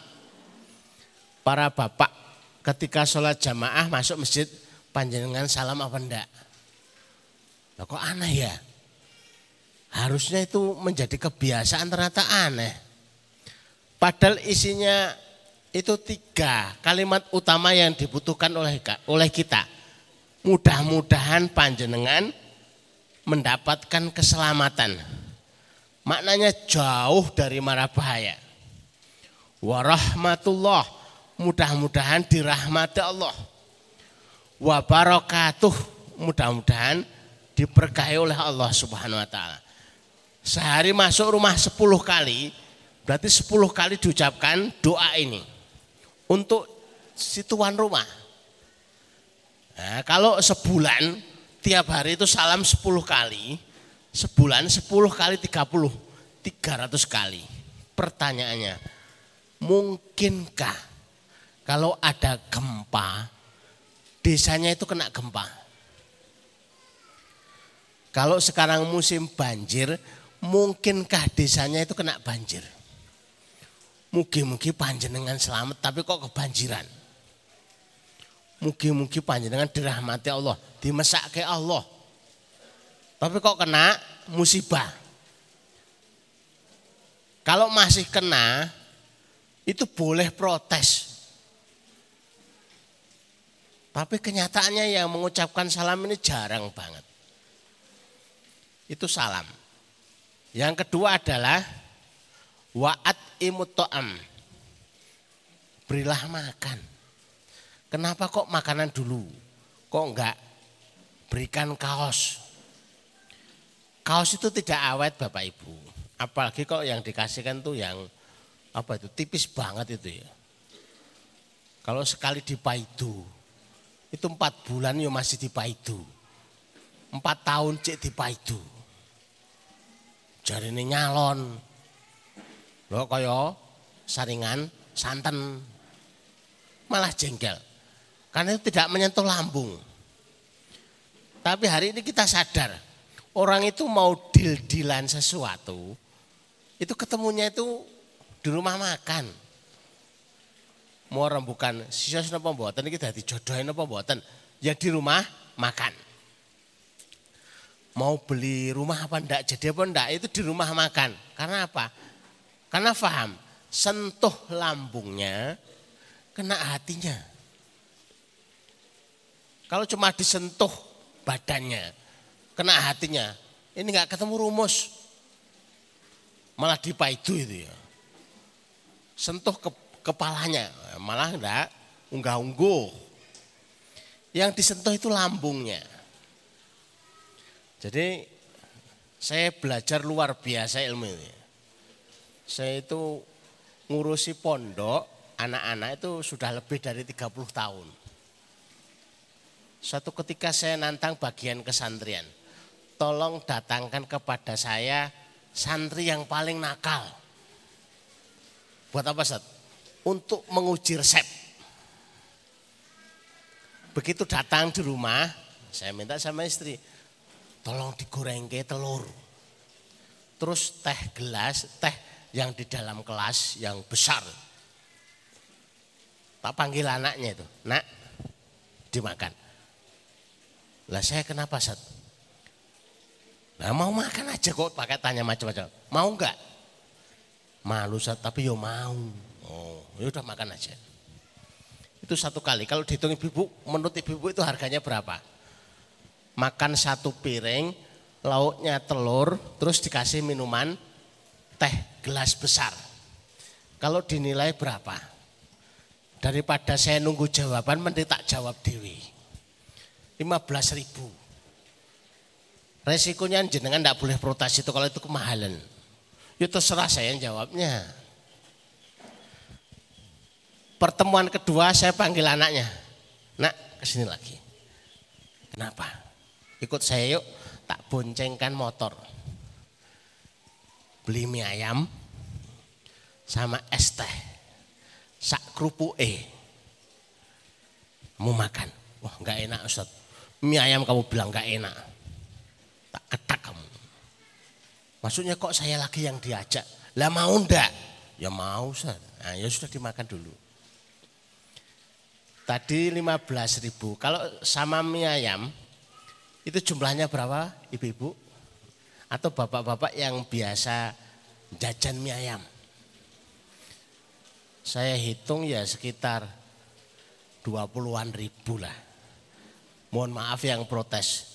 Para bapak ketika sholat jamaah masuk masjid panjenengan salam apa enggak? Nah, kok aneh ya? Harusnya itu menjadi kebiasaan ternyata aneh. Padahal isinya itu tiga kalimat utama yang dibutuhkan oleh oleh kita. Mudah-mudahan panjenengan mendapatkan keselamatan. Maknanya jauh dari mara bahaya. Warahmatullah, mudah-mudahan dirahmati Allah. Wabarakatuh, mudah-mudahan diberkahi oleh Allah Subhanahu wa taala. Sehari masuk rumah 10 kali, berarti 10 kali diucapkan doa ini untuk si tuan rumah. Nah, kalau sebulan tiap hari itu salam 10 kali, sebulan 10 kali 30, 300 kali. Pertanyaannya, mungkinkah kalau ada gempa, desanya itu kena gempa? Kalau sekarang musim banjir, mungkinkah desanya itu kena banjir? Mugi-mugi panjenengan selamat tapi kok kebanjiran. Mugi-mugi panjenengan dirahmati Allah, dimesake Allah. Tapi kok kena musibah. Kalau masih kena, itu boleh protes. Tapi kenyataannya yang mengucapkan salam ini jarang banget. Itu salam. Yang kedua adalah waat imut Berilah makan. Kenapa kok makanan dulu? Kok enggak berikan kaos? Kaos itu tidak awet Bapak Ibu. Apalagi kok yang dikasihkan tuh yang apa itu tipis banget itu ya. Kalau sekali dipaidu, itu empat bulan ya masih dipaidu. Empat tahun cek dipaidu. Jadi ini nyalon. Loh kaya saringan santan malah jengkel. Karena itu tidak menyentuh lambung. Tapi hari ini kita sadar, orang itu mau dil-dilan sesuatu, itu ketemunya itu di rumah makan. Mau rembukan sisa napa mboten iki dadi jodohin mboten? Ya di rumah makan. Mau beli rumah apa ndak jadi apa ndak itu di rumah makan. Karena apa? Karena paham, sentuh lambungnya kena hatinya. Kalau cuma disentuh badannya, kena hatinya, ini nggak ketemu rumus. Malah dipaidu itu ya. Sentuh ke, kepalanya, malah enggak unggah-ungguh. Yang disentuh itu lambungnya. Jadi saya belajar luar biasa ilmu ini. Saya itu ngurusi pondok, anak-anak itu sudah lebih dari 30 tahun. Suatu ketika saya nantang bagian kesantrian. Tolong datangkan kepada saya santri yang paling nakal. Buat apa Ustaz? Untuk menguji resep. Begitu datang di rumah, saya minta sama istri, tolong digoreng ke telur. Terus teh gelas, teh yang di dalam kelas yang besar. Tak panggil anaknya itu, nak dimakan. Lah saya kenapa Sat? Nah mau makan aja kok pakai tanya macam-macam. Mau enggak? Malu tapi yo mau. Oh, ya udah makan aja. Itu satu kali. Kalau dihitung ibu, menurut ibu itu harganya berapa? Makan satu piring, lauknya telur, terus dikasih minuman teh gelas besar. Kalau dinilai berapa? Daripada saya nunggu jawaban, mending tak jawab dewi. 15 ribu. Resikonya jenengan tidak boleh protes itu kalau itu kemahalan. Ya terserah saya yang jawabnya. Pertemuan kedua saya panggil anaknya. Nak ke sini lagi. Kenapa? Ikut saya yuk tak boncengkan motor. Beli mie ayam sama es teh. Sak kerupuk eh. Kamu makan. Wah nggak enak Ustaz. Mie ayam kamu bilang nggak enak. Tak ketak kamu. Maksudnya kok saya lagi yang diajak. Lah mau ndak? Ya mau Ustaz. Nah, ya sudah dimakan dulu. Tadi 15 ribu. Kalau sama mie ayam, itu jumlahnya berapa ibu-ibu? Atau bapak-bapak yang biasa jajan mie ayam? Saya hitung ya sekitar 20-an ribu lah. Mohon maaf yang protes.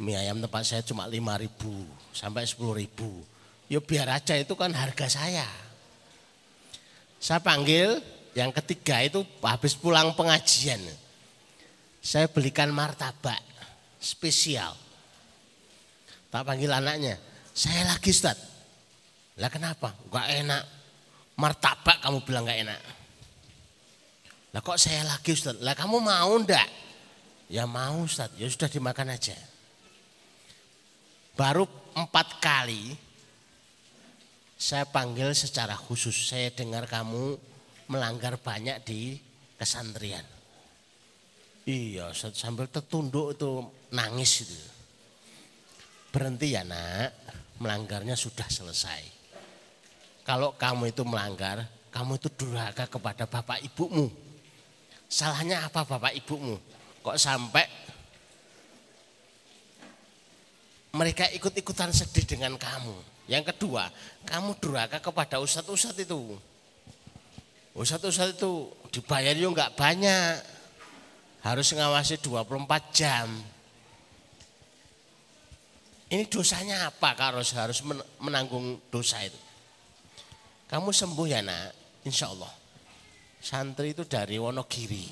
Mie ayam tempat saya cuma 5 ribu sampai 10 ribu. Ya biar aja itu kan harga saya. Saya panggil yang ketiga itu habis pulang pengajian. Saya belikan martabak spesial. Tak panggil anaknya. Saya lagi Ustaz. Lah kenapa? Gak enak. Martabak kamu bilang gak enak. Lah kok saya lagi Ustaz? Lah kamu mau ndak? Ya mau Ustaz. Ya sudah dimakan aja. Baru empat kali saya panggil secara khusus. Saya dengar kamu melanggar banyak di kesantrian. Iya, sambil tertunduk itu nangis itu. Berhenti ya nak, melanggarnya sudah selesai. Kalau kamu itu melanggar, kamu itu durhaka kepada bapak ibumu. Salahnya apa bapak ibumu? Kok sampai mereka ikut-ikutan sedih dengan kamu. Yang kedua, kamu durhaka kepada ustadz-ustadz itu. Ustadz-ustadz itu dibayar juga enggak banyak. Harus ngawasi 24 jam. Ini dosanya apa harus harus menanggung dosa itu? Kamu sembuh ya nak, insya Allah. Santri itu dari Wonogiri.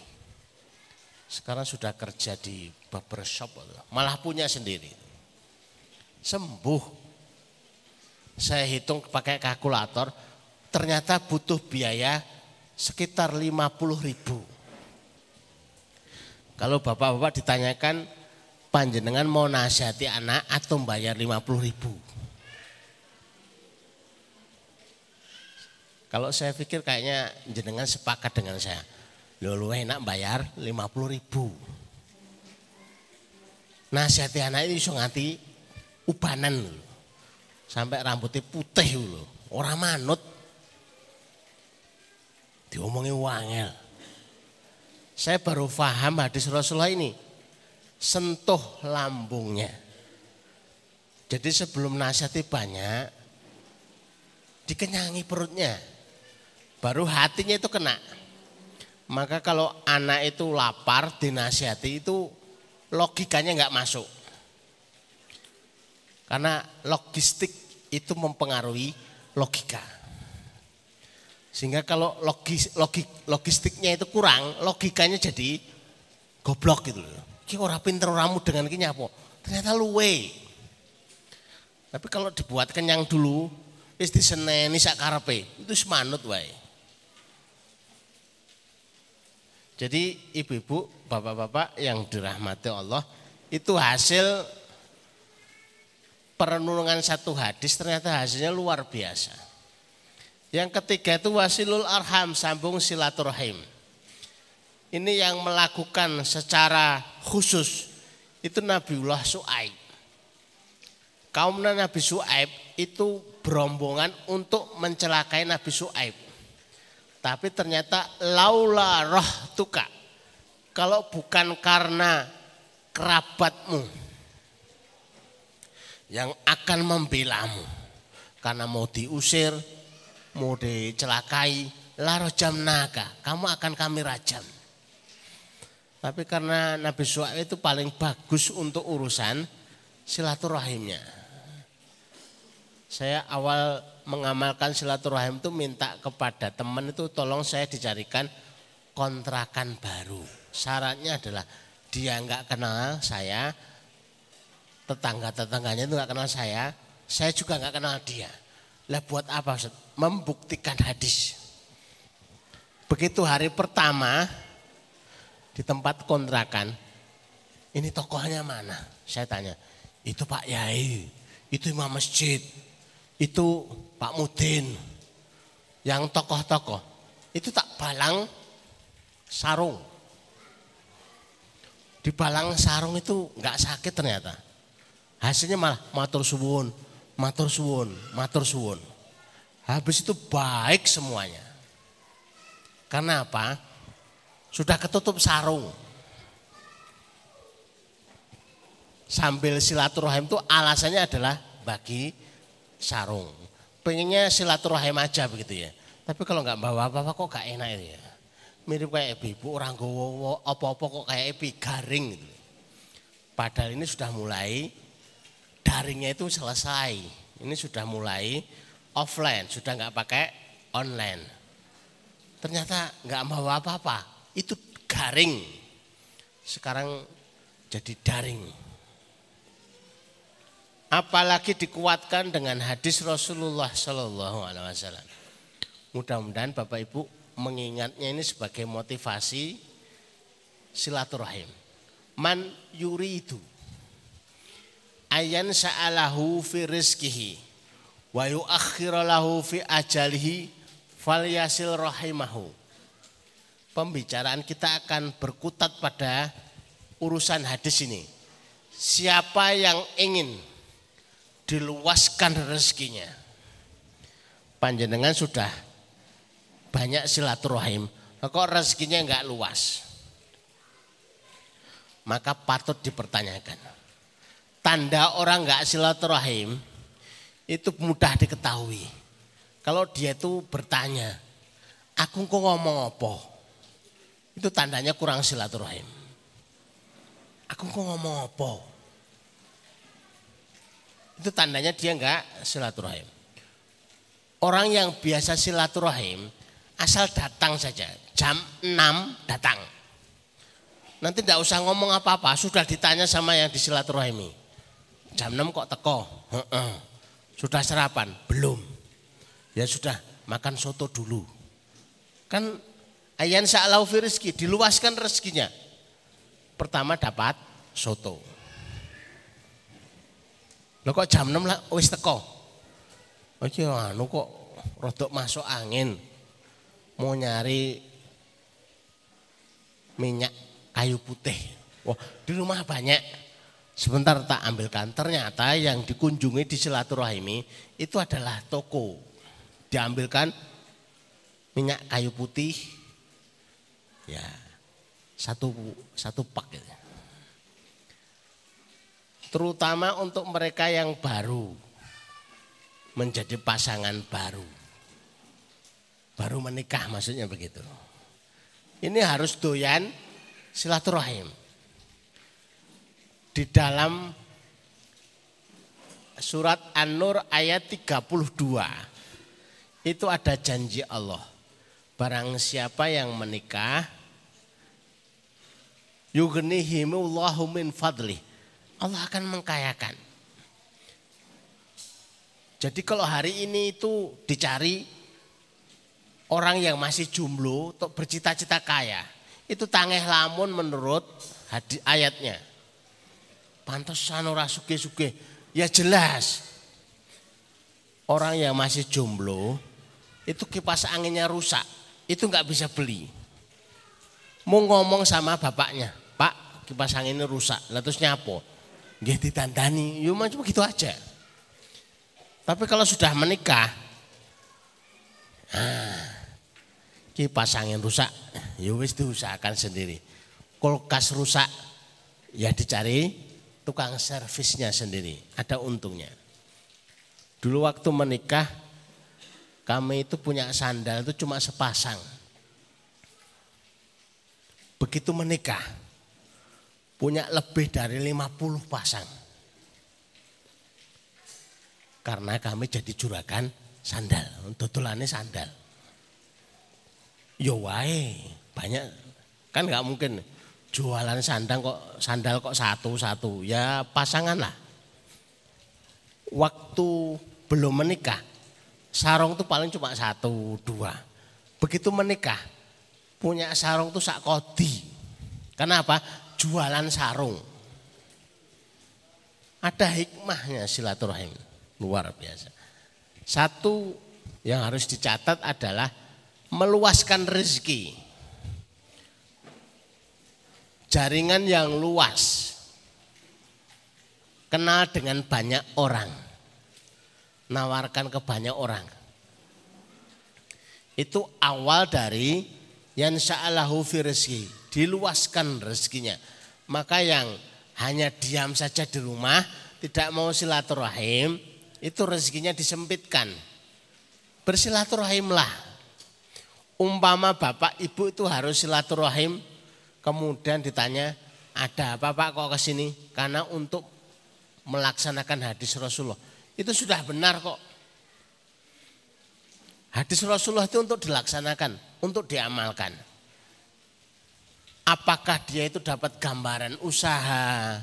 Sekarang sudah kerja di barbershop, malah punya sendiri. Sembuh. Saya hitung pakai kalkulator, ternyata butuh biaya sekitar 50 ribu. Kalau bapak-bapak ditanyakan panjenengan mau nasihati anak atau bayar 50 ribu. Kalau saya pikir kayaknya jenengan sepakat dengan saya. Lalu enak bayar 50 ribu. Nasihati anak ini iso nganti ubanan Sampai rambutnya putih loh. Orang manut Diomongi wangel. Saya baru paham hadis Rasulullah ini. Sentuh lambungnya. Jadi sebelum nasihati banyak, dikenyangi perutnya. Baru hatinya itu kena. Maka kalau anak itu lapar dinasihati itu logikanya nggak masuk. Karena logistik itu mempengaruhi logika. Sehingga kalau logis, logik, logistiknya itu kurang, logikanya jadi goblok gitu loh. Ki ora pinter ramu dengan ki nyapo. Ternyata luwe. Tapi kalau dibuat kenyang dulu, wis diseneni sak karepe, itu semanut wae. Jadi ibu-ibu, bapak-bapak yang dirahmati Allah, itu hasil perenungan satu hadis ternyata hasilnya luar biasa. Yang ketiga itu wasilul arham, sambung silaturahim. Ini yang melakukan secara khusus itu Nabiullah Su'aib. Kaum Nabi Su'aib itu berombongan untuk mencelakai Nabi Su'aib. Tapi ternyata laula roh tuka. Kalau bukan karena kerabatmu yang akan membelamu. Karena mau diusir, mau dicelakai, laro jam naga, kamu akan kami rajam. Tapi karena Nabi Suhaib itu paling bagus untuk urusan silaturahimnya. Saya awal mengamalkan silaturahim itu minta kepada teman itu tolong saya dicarikan kontrakan baru. Syaratnya adalah dia nggak kenal saya, tetangga-tetangganya itu nggak kenal saya, saya juga nggak kenal dia. Lah buat apa? Membuktikan hadis. Begitu hari pertama di tempat kontrakan, ini tokohnya mana? Saya tanya, itu Pak Yai, itu Imam Masjid, itu Pak Mudin, yang tokoh-tokoh. Itu tak balang sarung. di balang sarung itu nggak sakit ternyata. Hasilnya malah matur suwun, matur suwun, matur suwun. Habis itu baik semuanya. Karena apa? Sudah ketutup sarung. Sambil silaturahim itu alasannya adalah bagi sarung. Pengennya silaturahim aja begitu ya. Tapi kalau nggak bawa apa-apa kok gak enak ya. Mirip kayak ibu orang gowo apa-apa kok kayak epi garing gitu. Padahal ini sudah mulai daringnya itu selesai. Ini sudah mulai offline, sudah nggak pakai online. Ternyata nggak mau apa-apa, itu garing. Sekarang jadi daring. Apalagi dikuatkan dengan hadis Rasulullah Shallallahu Alaihi Wasallam. Mudah-mudahan Bapak Ibu mengingatnya ini sebagai motivasi silaturahim. Man yuri itu ayan sa'alahu fi rizkihi wa yuakhiralahu fi ajalihi falyasil rahimahu. Pembicaraan kita akan berkutat pada urusan hadis ini. Siapa yang ingin diluaskan rezekinya. Panjenengan sudah banyak silaturahim, kok rezekinya enggak luas. Maka patut dipertanyakan. Tanda orang enggak silaturahim itu mudah diketahui. Kalau dia itu bertanya, aku kok ngomong apa? Itu tandanya kurang silaturahim. Aku kok ngomong apa? Itu tandanya dia enggak silaturahim. Orang yang biasa silaturahim asal datang saja. Jam 6 datang. Nanti tidak usah ngomong apa-apa, sudah ditanya sama yang disilaturahimi. Jam 6 kok teko? Sudah sarapan? Belum. Ya sudah, makan soto dulu. Kan ayan sa'lau fi rizki, diluaskan rezekinya. Pertama dapat soto. Lo kok jam 6 lah wis teko? Oh iya anu kok rodok masuk angin. Mau nyari minyak kayu putih. Wah, di rumah banyak. Sebentar tak ambilkan. Ternyata yang dikunjungi di silaturahimi itu adalah toko. Diambilkan minyak kayu putih. Ya, satu satu pak gitu. Terutama untuk mereka yang baru menjadi pasangan baru. Baru menikah maksudnya begitu. Ini harus doyan silaturahim. Di dalam surat An-Nur ayat 32 itu ada janji Allah. Barang siapa yang menikah yughnihimullahu min fadli. Allah akan mengkayakan. Jadi kalau hari ini itu dicari orang yang masih jomblo untuk bercita-cita kaya, itu tangeh lamun menurut ayatnya. Pantas ora suge-suge. Ya jelas. Orang yang masih jomblo itu kipas anginnya rusak, itu nggak bisa beli. Mau ngomong sama bapaknya, Pak kipas anginnya rusak, lalu terus nyapo? Nggih ditandani, yo macam begitu aja. Tapi kalau sudah menikah, ah, kipas angin rusak, ya wis diusahakan sendiri. Kulkas rusak, ya dicari tukang servisnya sendiri. Ada untungnya. Dulu waktu menikah, kami itu punya sandal itu cuma sepasang. Begitu menikah, punya lebih dari 50 pasang karena kami jadi juragan sandal, tutulannya sandal. Yo wae, banyak kan nggak mungkin jualan sandal kok sandal kok satu-satu. Ya pasangan lah. Waktu belum menikah, sarung tuh paling cuma satu, dua. Begitu menikah, punya sarung tuh sak kodi. Kenapa? Jualan sarung. Ada hikmahnya silaturahim. Luar biasa. Satu yang harus dicatat adalah meluaskan rezeki. Jaringan yang luas, kenal dengan banyak orang, nawarkan ke banyak orang. Itu awal dari yang sa'alahu fi rezeki, diluaskan rezekinya. Maka yang hanya diam saja di rumah, tidak mau silaturahim, itu rezekinya disempitkan. Bersilaturahimlah. Umpama bapak ibu itu harus silaturahim, kemudian ditanya, ada apa pak kok ke sini? Karena untuk melaksanakan hadis Rasulullah. Itu sudah benar kok. Hadis Rasulullah itu untuk dilaksanakan, untuk diamalkan. Apakah dia itu dapat gambaran usaha,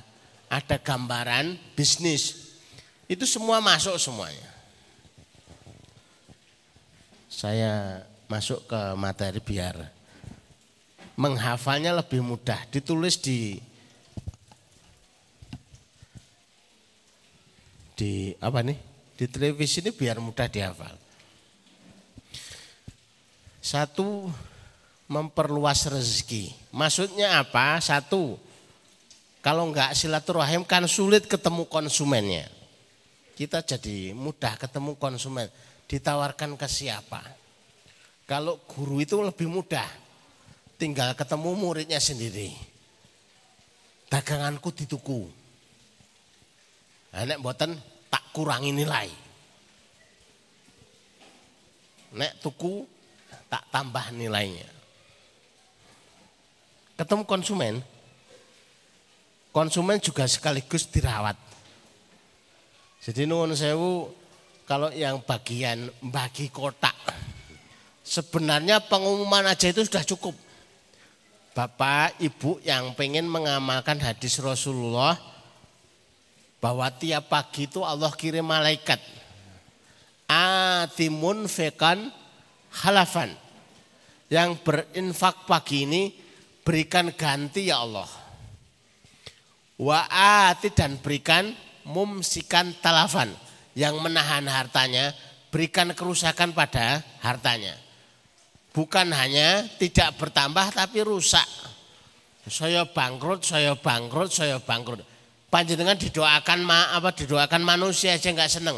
ada gambaran bisnis. Itu semua masuk semuanya. Saya masuk ke materi biar menghafalnya lebih mudah. Ditulis di di apa nih? Di televisi ini biar mudah dihafal. Satu memperluas rezeki. Maksudnya apa? Satu, kalau enggak silaturahim kan sulit ketemu konsumennya. Kita jadi mudah ketemu konsumen. Ditawarkan ke siapa? Kalau guru itu lebih mudah. Tinggal ketemu muridnya sendiri. Daganganku dituku. Nek boten tak kurangi nilai. Nek tuku tak tambah nilainya. Ketemu konsumen, konsumen juga sekaligus dirawat. Jadi nuwun sewu kalau yang bagian bagi kotak sebenarnya pengumuman aja itu sudah cukup. Bapak, Ibu yang pengen mengamalkan hadis Rasulullah bahwa tiap pagi itu Allah kirim malaikat atimun fekan halafan. Yang berinfak pagi ini berikan ganti ya Allah. Wa ati dan berikan mumsikan talafan. Yang menahan hartanya berikan kerusakan pada hartanya. Bukan hanya tidak bertambah tapi rusak. Saya bangkrut, saya bangkrut, saya bangkrut. Panjenengan didoakan ma, apa didoakan manusia aja nggak seneng.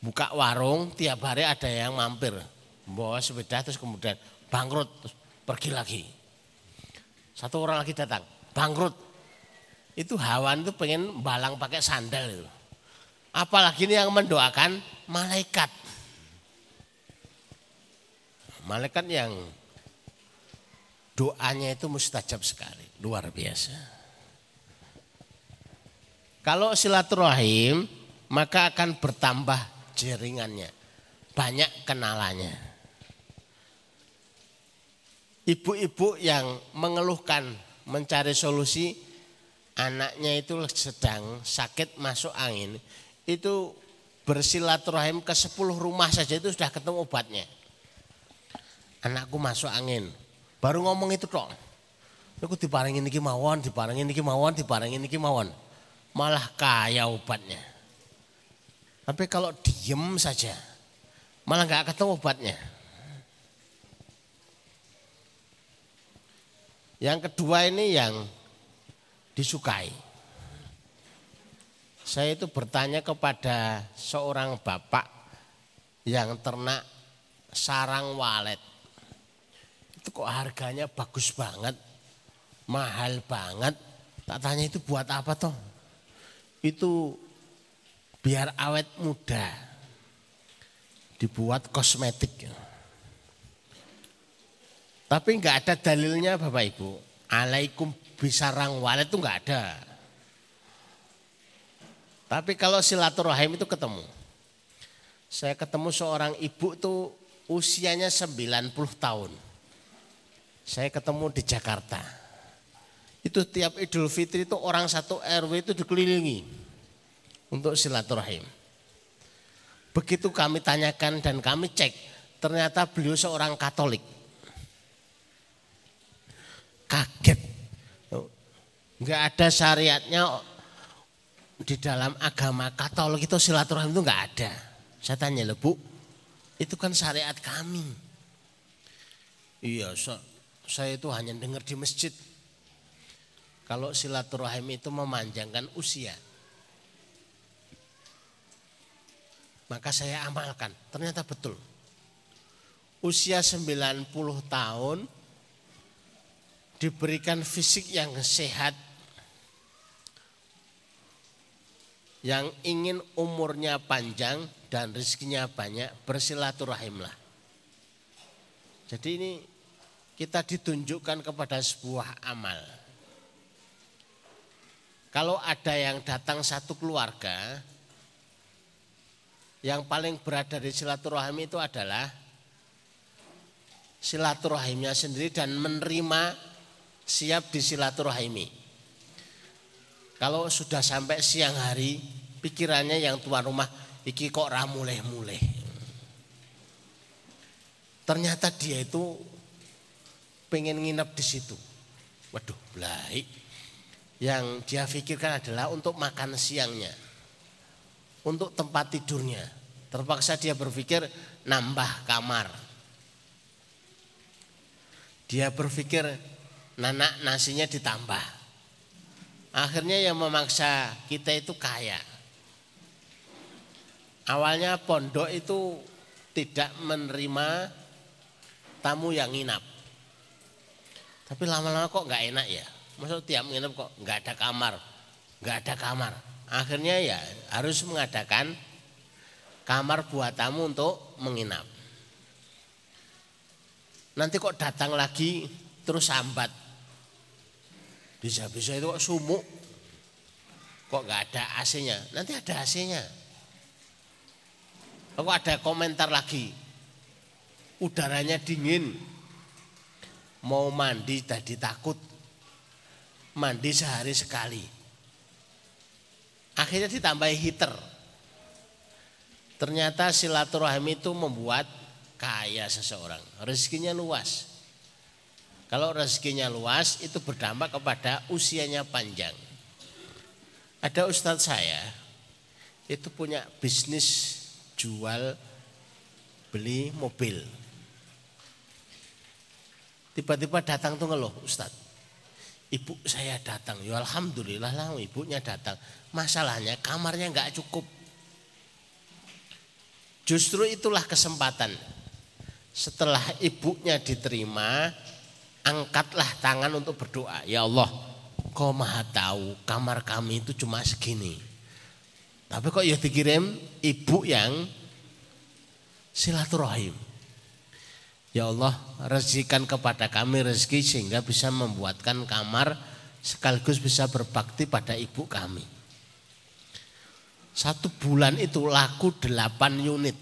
Buka warung tiap hari ada yang mampir. Bawa sepeda terus kemudian bangkrut terus pergi lagi. Satu orang lagi datang bangkrut. Itu hawan itu pengen balang pakai sandal itu. Apalagi ini yang mendoakan malaikat malaikat yang doanya itu mustajab sekali luar biasa kalau silaturahim maka akan bertambah jaringannya, banyak kenalannya. Ibu-ibu yang mengeluhkan mencari solusi anaknya itu sedang sakit masuk angin itu bersilaturahim ke 10 rumah saja itu sudah ketemu obatnya. Anakku masuk angin. Baru ngomong itu kok. Aku diparengin iki mawon, diparengin iki mawon, diparengin iki mawon. Malah kaya obatnya. Tapi kalau diem saja, malah nggak ketemu obatnya. Yang kedua ini yang disukai. Saya itu bertanya kepada seorang bapak yang ternak sarang walet. Itu kok harganya bagus banget, mahal banget. Tak tanya itu buat apa toh? Itu biar awet muda. Dibuat kosmetik. Tapi nggak ada dalilnya Bapak Ibu. Alaikum bisarang walet itu nggak ada. Tapi kalau silaturahim itu ketemu. Saya ketemu seorang ibu tuh usianya 90 tahun. Saya ketemu di Jakarta. Itu tiap Idul Fitri itu orang satu RW itu dikelilingi untuk silaturahim. Begitu kami tanyakan dan kami cek, ternyata beliau seorang Katolik. Kaget. Enggak ada syariatnya di dalam agama Katolik itu silaturahim itu enggak ada. Saya tanya, "Bu, itu kan syariat kami." Iya, so, saya itu hanya dengar di masjid. kalau silaturahim itu memanjangkan usia. Maka saya amalkan, ternyata betul. Usia 90 tahun diberikan fisik yang sehat, yang ingin umurnya panjang dan rezekinya banyak, bersilaturahimlah. Jadi ini kita ditunjukkan kepada sebuah amal. Kalau ada yang datang satu keluarga, yang paling berat dari silaturahim itu adalah silaturahimnya sendiri dan menerima siap di silaturahimi. Kalau sudah sampai siang hari, pikirannya yang tuan rumah, iki kok ramuleh-muleh. Ternyata dia itu pengen nginep di situ. Waduh, baik yang dia pikirkan adalah untuk makan siangnya, untuk tempat tidurnya. Terpaksa dia berpikir nambah kamar. Dia berpikir nanak nasinya ditambah. Akhirnya yang memaksa kita itu kaya. Awalnya pondok itu tidak menerima tamu yang nginap. Tapi lama-lama kok nggak enak ya. Masuk tiap nginep kok nggak ada kamar, nggak ada kamar. Akhirnya ya harus mengadakan kamar buat tamu untuk menginap. Nanti kok datang lagi terus sambat. Bisa-bisa itu kok sumuk. Kok nggak ada AC-nya? Nanti ada AC-nya. Kok ada komentar lagi. Udaranya dingin. Mau mandi tadi takut mandi sehari sekali. Akhirnya ditambahi heater. Ternyata silaturahim itu membuat kaya seseorang. Rezekinya luas. Kalau rezekinya luas itu berdampak kepada usianya panjang. Ada ustadz saya itu punya bisnis jual beli mobil. Tiba-tiba datang tuh ngeluh ustadz ibu saya datang. Ya alhamdulillah lah ibunya datang. Masalahnya kamarnya nggak cukup. Justru itulah kesempatan. Setelah ibunya diterima, angkatlah tangan untuk berdoa. Ya Allah, kau maha tahu kamar kami itu cuma segini. Tapi kok ya dikirim ibu yang silaturahim. Ya Allah rezekikan kepada kami rezeki sehingga bisa membuatkan kamar sekaligus bisa berbakti pada ibu kami. Satu bulan itu laku delapan unit.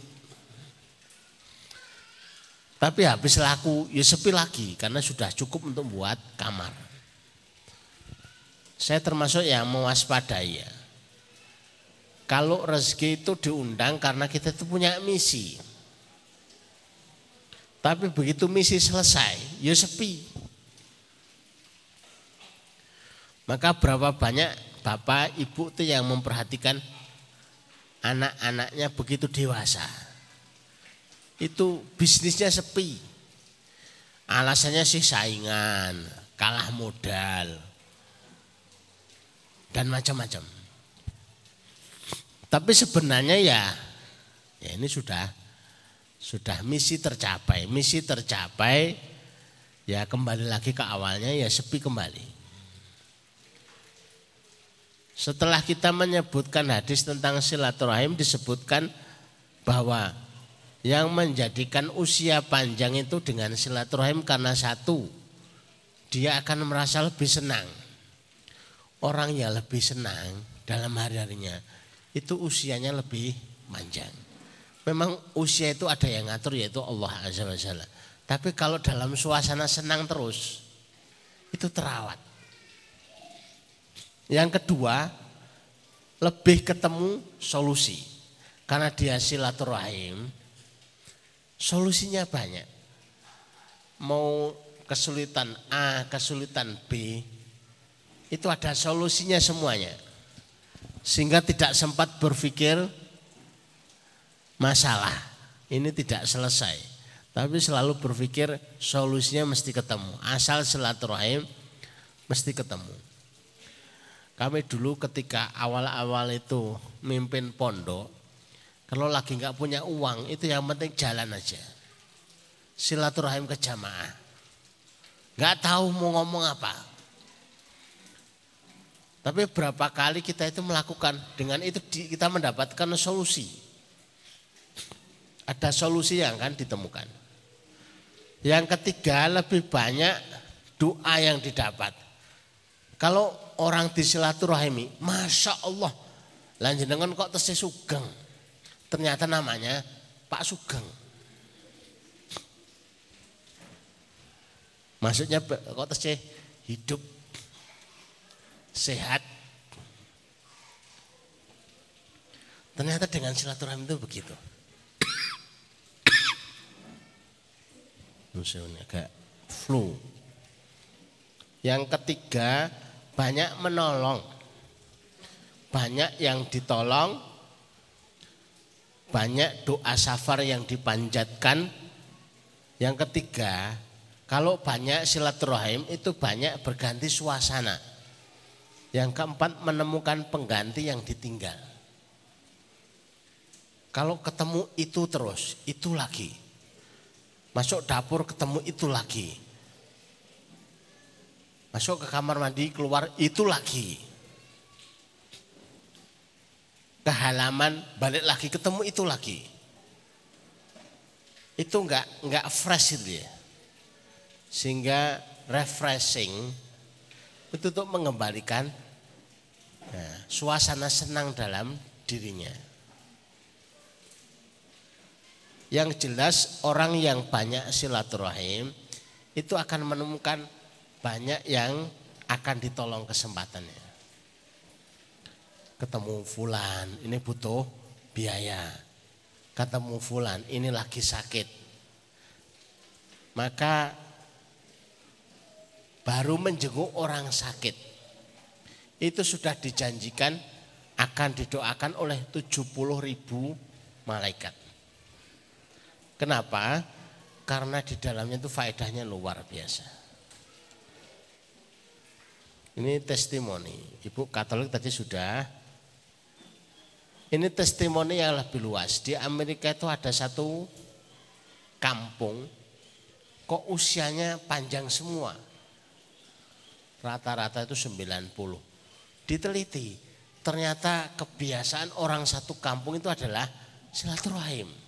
Tapi habis laku ya sepi lagi karena sudah cukup untuk buat kamar. Saya termasuk yang mewaspadai ya. Kalau rezeki itu diundang karena kita itu punya misi. Tapi begitu misi selesai, ya sepi. Maka berapa banyak bapak ibu itu yang memperhatikan anak-anaknya begitu dewasa. Itu bisnisnya sepi. Alasannya sih saingan, kalah modal, dan macam-macam. Tapi sebenarnya ya, ya ini sudah sudah misi tercapai, misi tercapai ya kembali lagi ke awalnya ya sepi kembali. Setelah kita menyebutkan hadis tentang silaturahim disebutkan bahwa yang menjadikan usia panjang itu dengan silaturahim karena satu dia akan merasa lebih senang. Orang yang lebih senang dalam hari-harinya itu usianya lebih panjang. Memang usia itu ada yang ngatur yaitu Allah Azza wa Jalla. Tapi kalau dalam suasana senang terus itu terawat. Yang kedua, lebih ketemu solusi. Karena dia silaturahim, solusinya banyak. Mau kesulitan A, kesulitan B, itu ada solusinya semuanya. Sehingga tidak sempat berpikir masalah ini tidak selesai. Tapi selalu berpikir solusinya mesti ketemu. Asal silaturahim mesti ketemu. Kami dulu ketika awal-awal itu mimpin pondok, kalau lagi nggak punya uang itu yang penting jalan aja. Silaturahim ke jamaah. Nggak tahu mau ngomong apa. Tapi berapa kali kita itu melakukan dengan itu kita mendapatkan solusi. Ada solusi yang akan ditemukan. Yang ketiga lebih banyak doa yang didapat. Kalau orang di silaturahimi, masya Allah, dengan kok tesih sugeng. Ternyata namanya Pak Sugeng. Maksudnya kok tesih hidup sehat. Ternyata dengan silaturahmi itu begitu. Agak flu. Yang ketiga, banyak menolong. Banyak yang ditolong, banyak doa safar yang dipanjatkan. Yang ketiga, kalau banyak silaturahim itu banyak berganti suasana. Yang keempat, menemukan pengganti yang ditinggal. Kalau ketemu itu terus, itu lagi. Masuk dapur ketemu itu lagi Masuk ke kamar mandi, keluar itu lagi. Ke halaman, balik lagi ketemu itu lagi. Itu enggak enggak fresh itu ya. Sehingga refreshing itu untuk mengembalikan nah, suasana senang dalam dirinya. Yang jelas orang yang banyak silaturahim itu akan menemukan banyak yang akan ditolong kesempatannya. Ketemu fulan, ini butuh biaya. Ketemu fulan, ini lagi sakit. Maka baru menjenguk orang sakit. Itu sudah dijanjikan akan didoakan oleh 70 ribu malaikat. Kenapa? Karena di dalamnya itu faedahnya luar biasa. Ini testimoni. Ibu Katolik tadi sudah. Ini testimoni yang lebih luas. Di Amerika itu ada satu kampung kok usianya panjang semua. Rata-rata itu 90. Diteliti, ternyata kebiasaan orang satu kampung itu adalah silaturahim.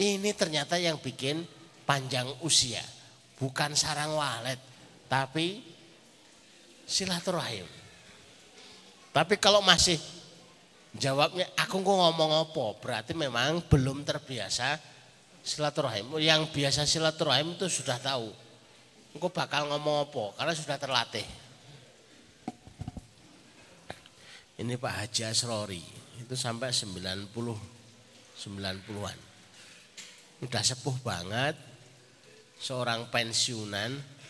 Ini ternyata yang bikin panjang usia. Bukan sarang walet, tapi silaturahim. Tapi kalau masih jawabnya aku kok ngomong apa, berarti memang belum terbiasa silaturahim. Yang biasa silaturahim itu sudah tahu. Engkau bakal ngomong apa karena sudah terlatih. Ini Pak Haji Asrori itu sampai 90 90-an. Udah sepuh banget, seorang pensiunan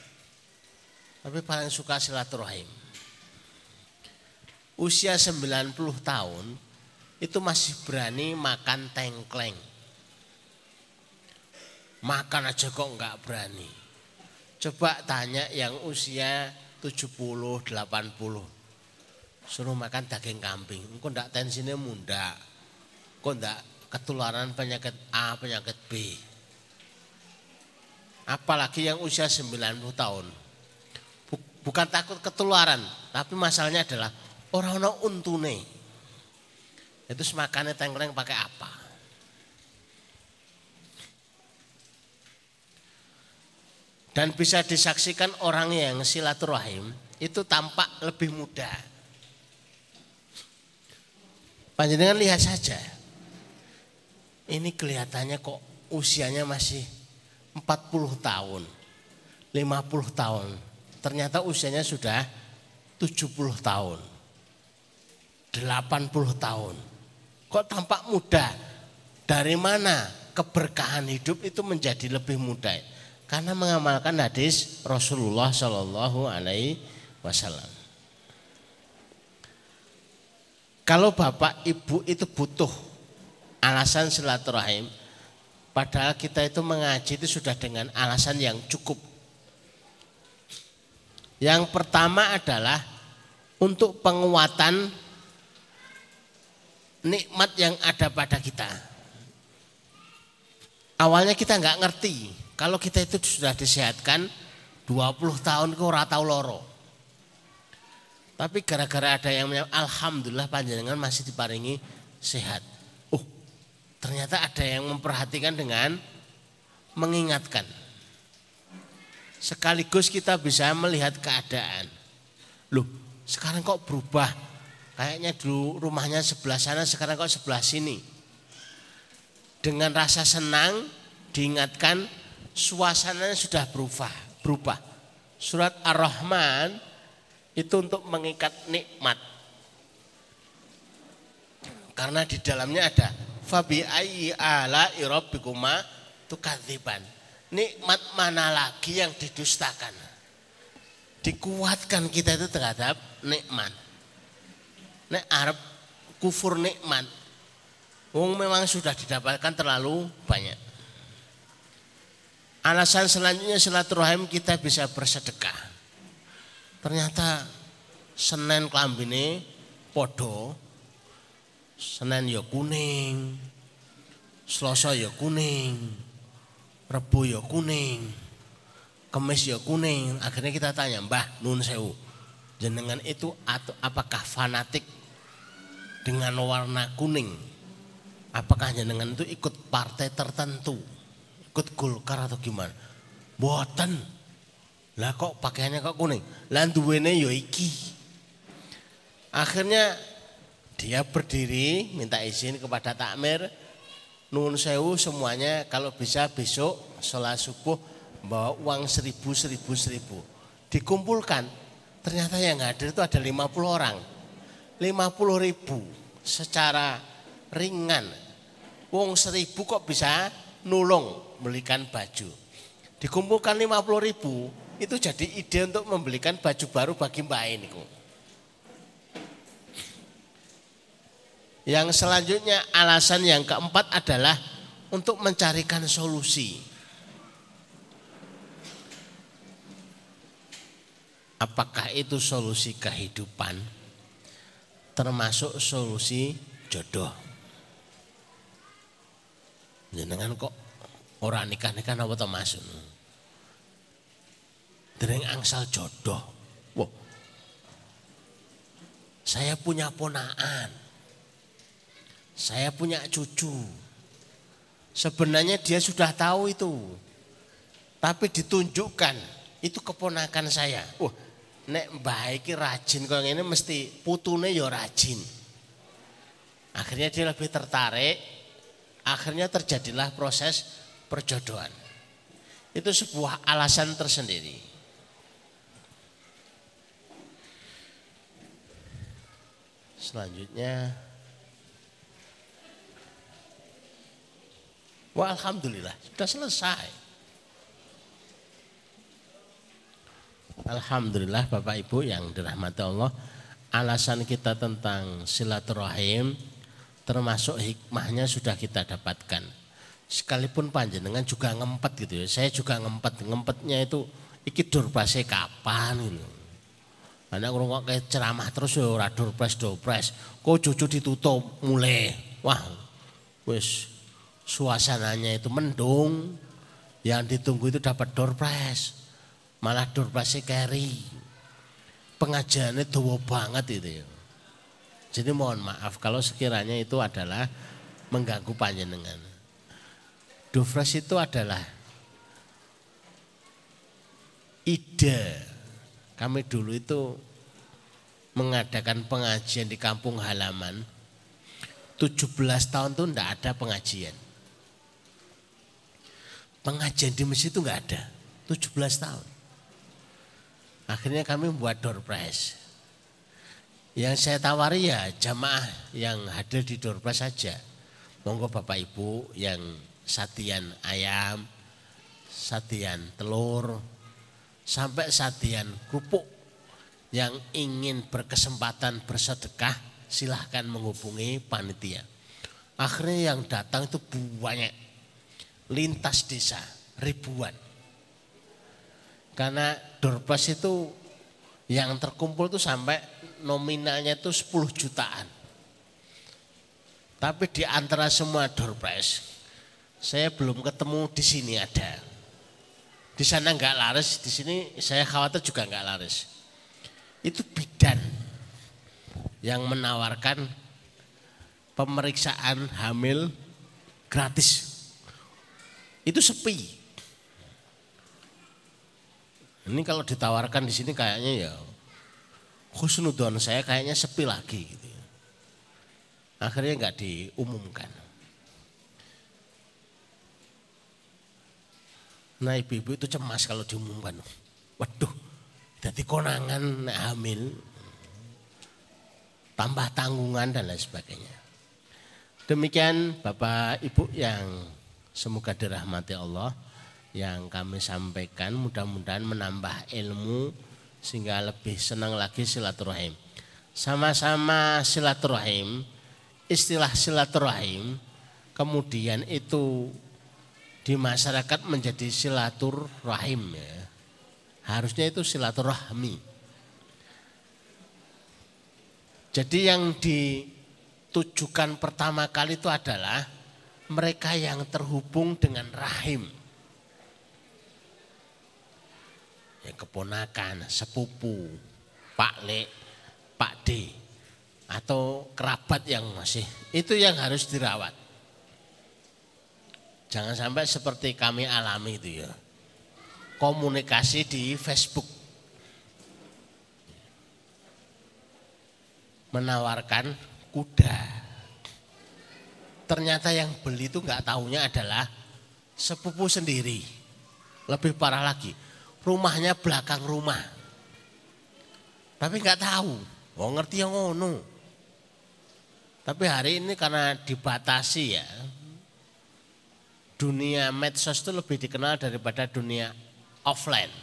tapi paling suka silaturahim. Usia 90 tahun itu masih berani makan tengkleng. Makan aja kok enggak berani. Coba tanya yang usia 70, 80. Suruh makan daging kambing. Engkau enggak tensinya munda. Kok enggak ketularan penyakit A, penyakit B. Apalagi yang usia 90 tahun bukan takut ketularan, tapi masalahnya adalah orang orang untune. Itu semakannya tengkleng pakai apa? Dan bisa disaksikan orang yang silaturahim itu tampak lebih muda. Panjenengan lihat saja. Ini kelihatannya kok usianya masih 40 tahun, 50 tahun ternyata usianya sudah 70 tahun. 80 tahun. Kok tampak muda? Dari mana keberkahan hidup itu menjadi lebih muda? Karena mengamalkan hadis Rasulullah Shallallahu Alaihi Wasallam. Kalau bapak ibu itu butuh alasan silaturahim, padahal kita itu mengaji itu sudah dengan alasan yang cukup yang pertama adalah untuk penguatan nikmat yang ada pada kita. Awalnya kita nggak ngerti kalau kita itu sudah disehatkan 20 tahun ke ora tahu loro. Tapi gara-gara ada yang menyebut, alhamdulillah panjenengan masih diparingi sehat. Ternyata ada yang memperhatikan dengan mengingatkan. Sekaligus kita bisa melihat keadaan. Loh, sekarang kok berubah? Kayaknya dulu rumahnya sebelah sana, sekarang kok sebelah sini. Dengan rasa senang diingatkan suasananya sudah berubah, berubah. Surat Ar-Rahman itu untuk mengikat nikmat. Karena di dalamnya ada fabi ayyi ala rabbikuma tukadziban nikmat mana lagi yang didustakan? Dikuatkan kita itu terhadap nikmat. Nek Arab kufur nikmat. Wong memang sudah didapatkan terlalu banyak. Alasan selanjutnya silaturahim kita bisa bersedekah. Ternyata Senin klambine podo, Senin ya kuning, Selasa ya kuning, Rebu ya kuning, kemis ya kuning. Akhirnya kita tanya, Mbah Nun Sewu, jenengan itu atau apakah fanatik dengan warna kuning? Apakah jenengan itu ikut partai tertentu? Ikut Golkar atau gimana? Boten. Lah kok pakaiannya kok kuning? Lah duwene ya iki. Akhirnya dia berdiri minta izin kepada takmir Nuhun sewu semuanya kalau bisa besok sholat subuh bawa uang seribu, seribu, seribu. Dikumpulkan, ternyata yang hadir itu ada 50 orang. 50 ribu secara ringan. Uang seribu kok bisa nulung belikan baju. Dikumpulkan 50 ribu, itu jadi ide untuk membelikan baju baru bagi mbak ini. Yang selanjutnya alasan yang keempat adalah untuk mencarikan solusi. Apakah itu solusi kehidupan termasuk solusi jodoh? Jenengan kok orang nikah-nikah apa termasuk? Dereng angsal jodoh. Wow. Saya punya ponaan saya punya cucu. Sebenarnya dia sudah tahu itu. Tapi ditunjukkan itu keponakan saya. Wah, nek baik rajin kalau ini mesti putune ya rajin. Akhirnya dia lebih tertarik. Akhirnya terjadilah proses perjodohan. Itu sebuah alasan tersendiri. Selanjutnya Wah Alhamdulillah sudah selesai. Alhamdulillah Bapak Ibu yang dirahmati Allah. Alasan kita tentang silaturahim termasuk hikmahnya sudah kita dapatkan. Sekalipun panjenengan juga ngempet gitu ya. Saya juga ngempet. Ngempetnya itu iki durbase kapan gitu. Anak kok kayak ceramah terus ya ora durpres durpres. Kok cucu ditutup mulai. Wah, wis suasananya itu mendung, yang ditunggu itu dapat door prize, malah door prize carry. Pengajarannya tua banget itu ya. Jadi mohon maaf kalau sekiranya itu adalah mengganggu panjenengan. Dufres itu adalah ide. Kami dulu itu mengadakan pengajian di kampung halaman. 17 tahun tuh enggak ada pengajian. Pengajian di masjid itu nggak ada. 17 tahun. Akhirnya kami membuat door prize. Yang saya tawari ya jamaah yang hadir di door prize saja. Monggo Bapak Ibu yang satian ayam, satian telur, sampai satian kerupuk yang ingin berkesempatan bersedekah silahkan menghubungi panitia. Akhirnya yang datang itu banyak lintas desa ribuan. Karena Dorpas itu Yang terkumpul itu sampai nominalnya itu 10 jutaan. Tapi di antara semua prize, saya belum ketemu di sini ada. Di sana nggak laris, di sini saya khawatir juga nggak laris. Itu bidan yang menawarkan pemeriksaan hamil gratis. Itu sepi. Ini kalau ditawarkan di sini kayaknya ya khusnudon saya kayaknya sepi lagi gitu. ya. Akhirnya nggak diumumkan. Nah ibu-ibu itu cemas kalau diumumkan. Waduh, jadi konangan hamil, tambah tanggungan dan lain sebagainya. Demikian Bapak Ibu yang semoga dirahmati Allah yang kami sampaikan mudah-mudahan menambah ilmu sehingga lebih senang lagi silaturahim. Sama-sama silaturahim, istilah silaturahim kemudian itu di masyarakat menjadi silaturahim ya. Harusnya itu silaturahmi. Jadi yang ditujukan pertama kali itu adalah mereka yang terhubung dengan rahim. Ya, keponakan, sepupu, Pak Le, Pak D, atau kerabat yang masih, itu yang harus dirawat. Jangan sampai seperti kami alami itu ya. Komunikasi di Facebook. Menawarkan kuda. Ternyata yang beli itu nggak tahunya adalah sepupu sendiri. Lebih parah lagi, rumahnya belakang rumah. Tapi nggak tahu, oh ngerti yang ngono. Tapi hari ini karena dibatasi ya, dunia medsos itu lebih dikenal daripada dunia offline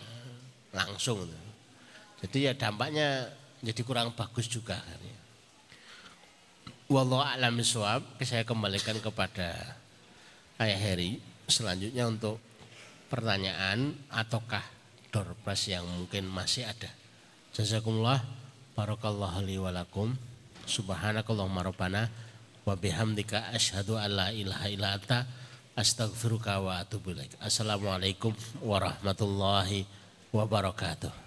langsung. Jadi ya dampaknya jadi kurang bagus juga. Wallahu a'lam bishawab, saya kembalikan kepada Ayah Heri selanjutnya untuk pertanyaan ataukah doorpress yang mungkin masih ada. Jazakumullah barakallahu li walakum subhanakallahumma rabbana wa bihamdika asyhadu an la ilaha illa anta Astagfiruka wa atubu ilaik. Assalamualaikum warahmatullahi wabarakatuh.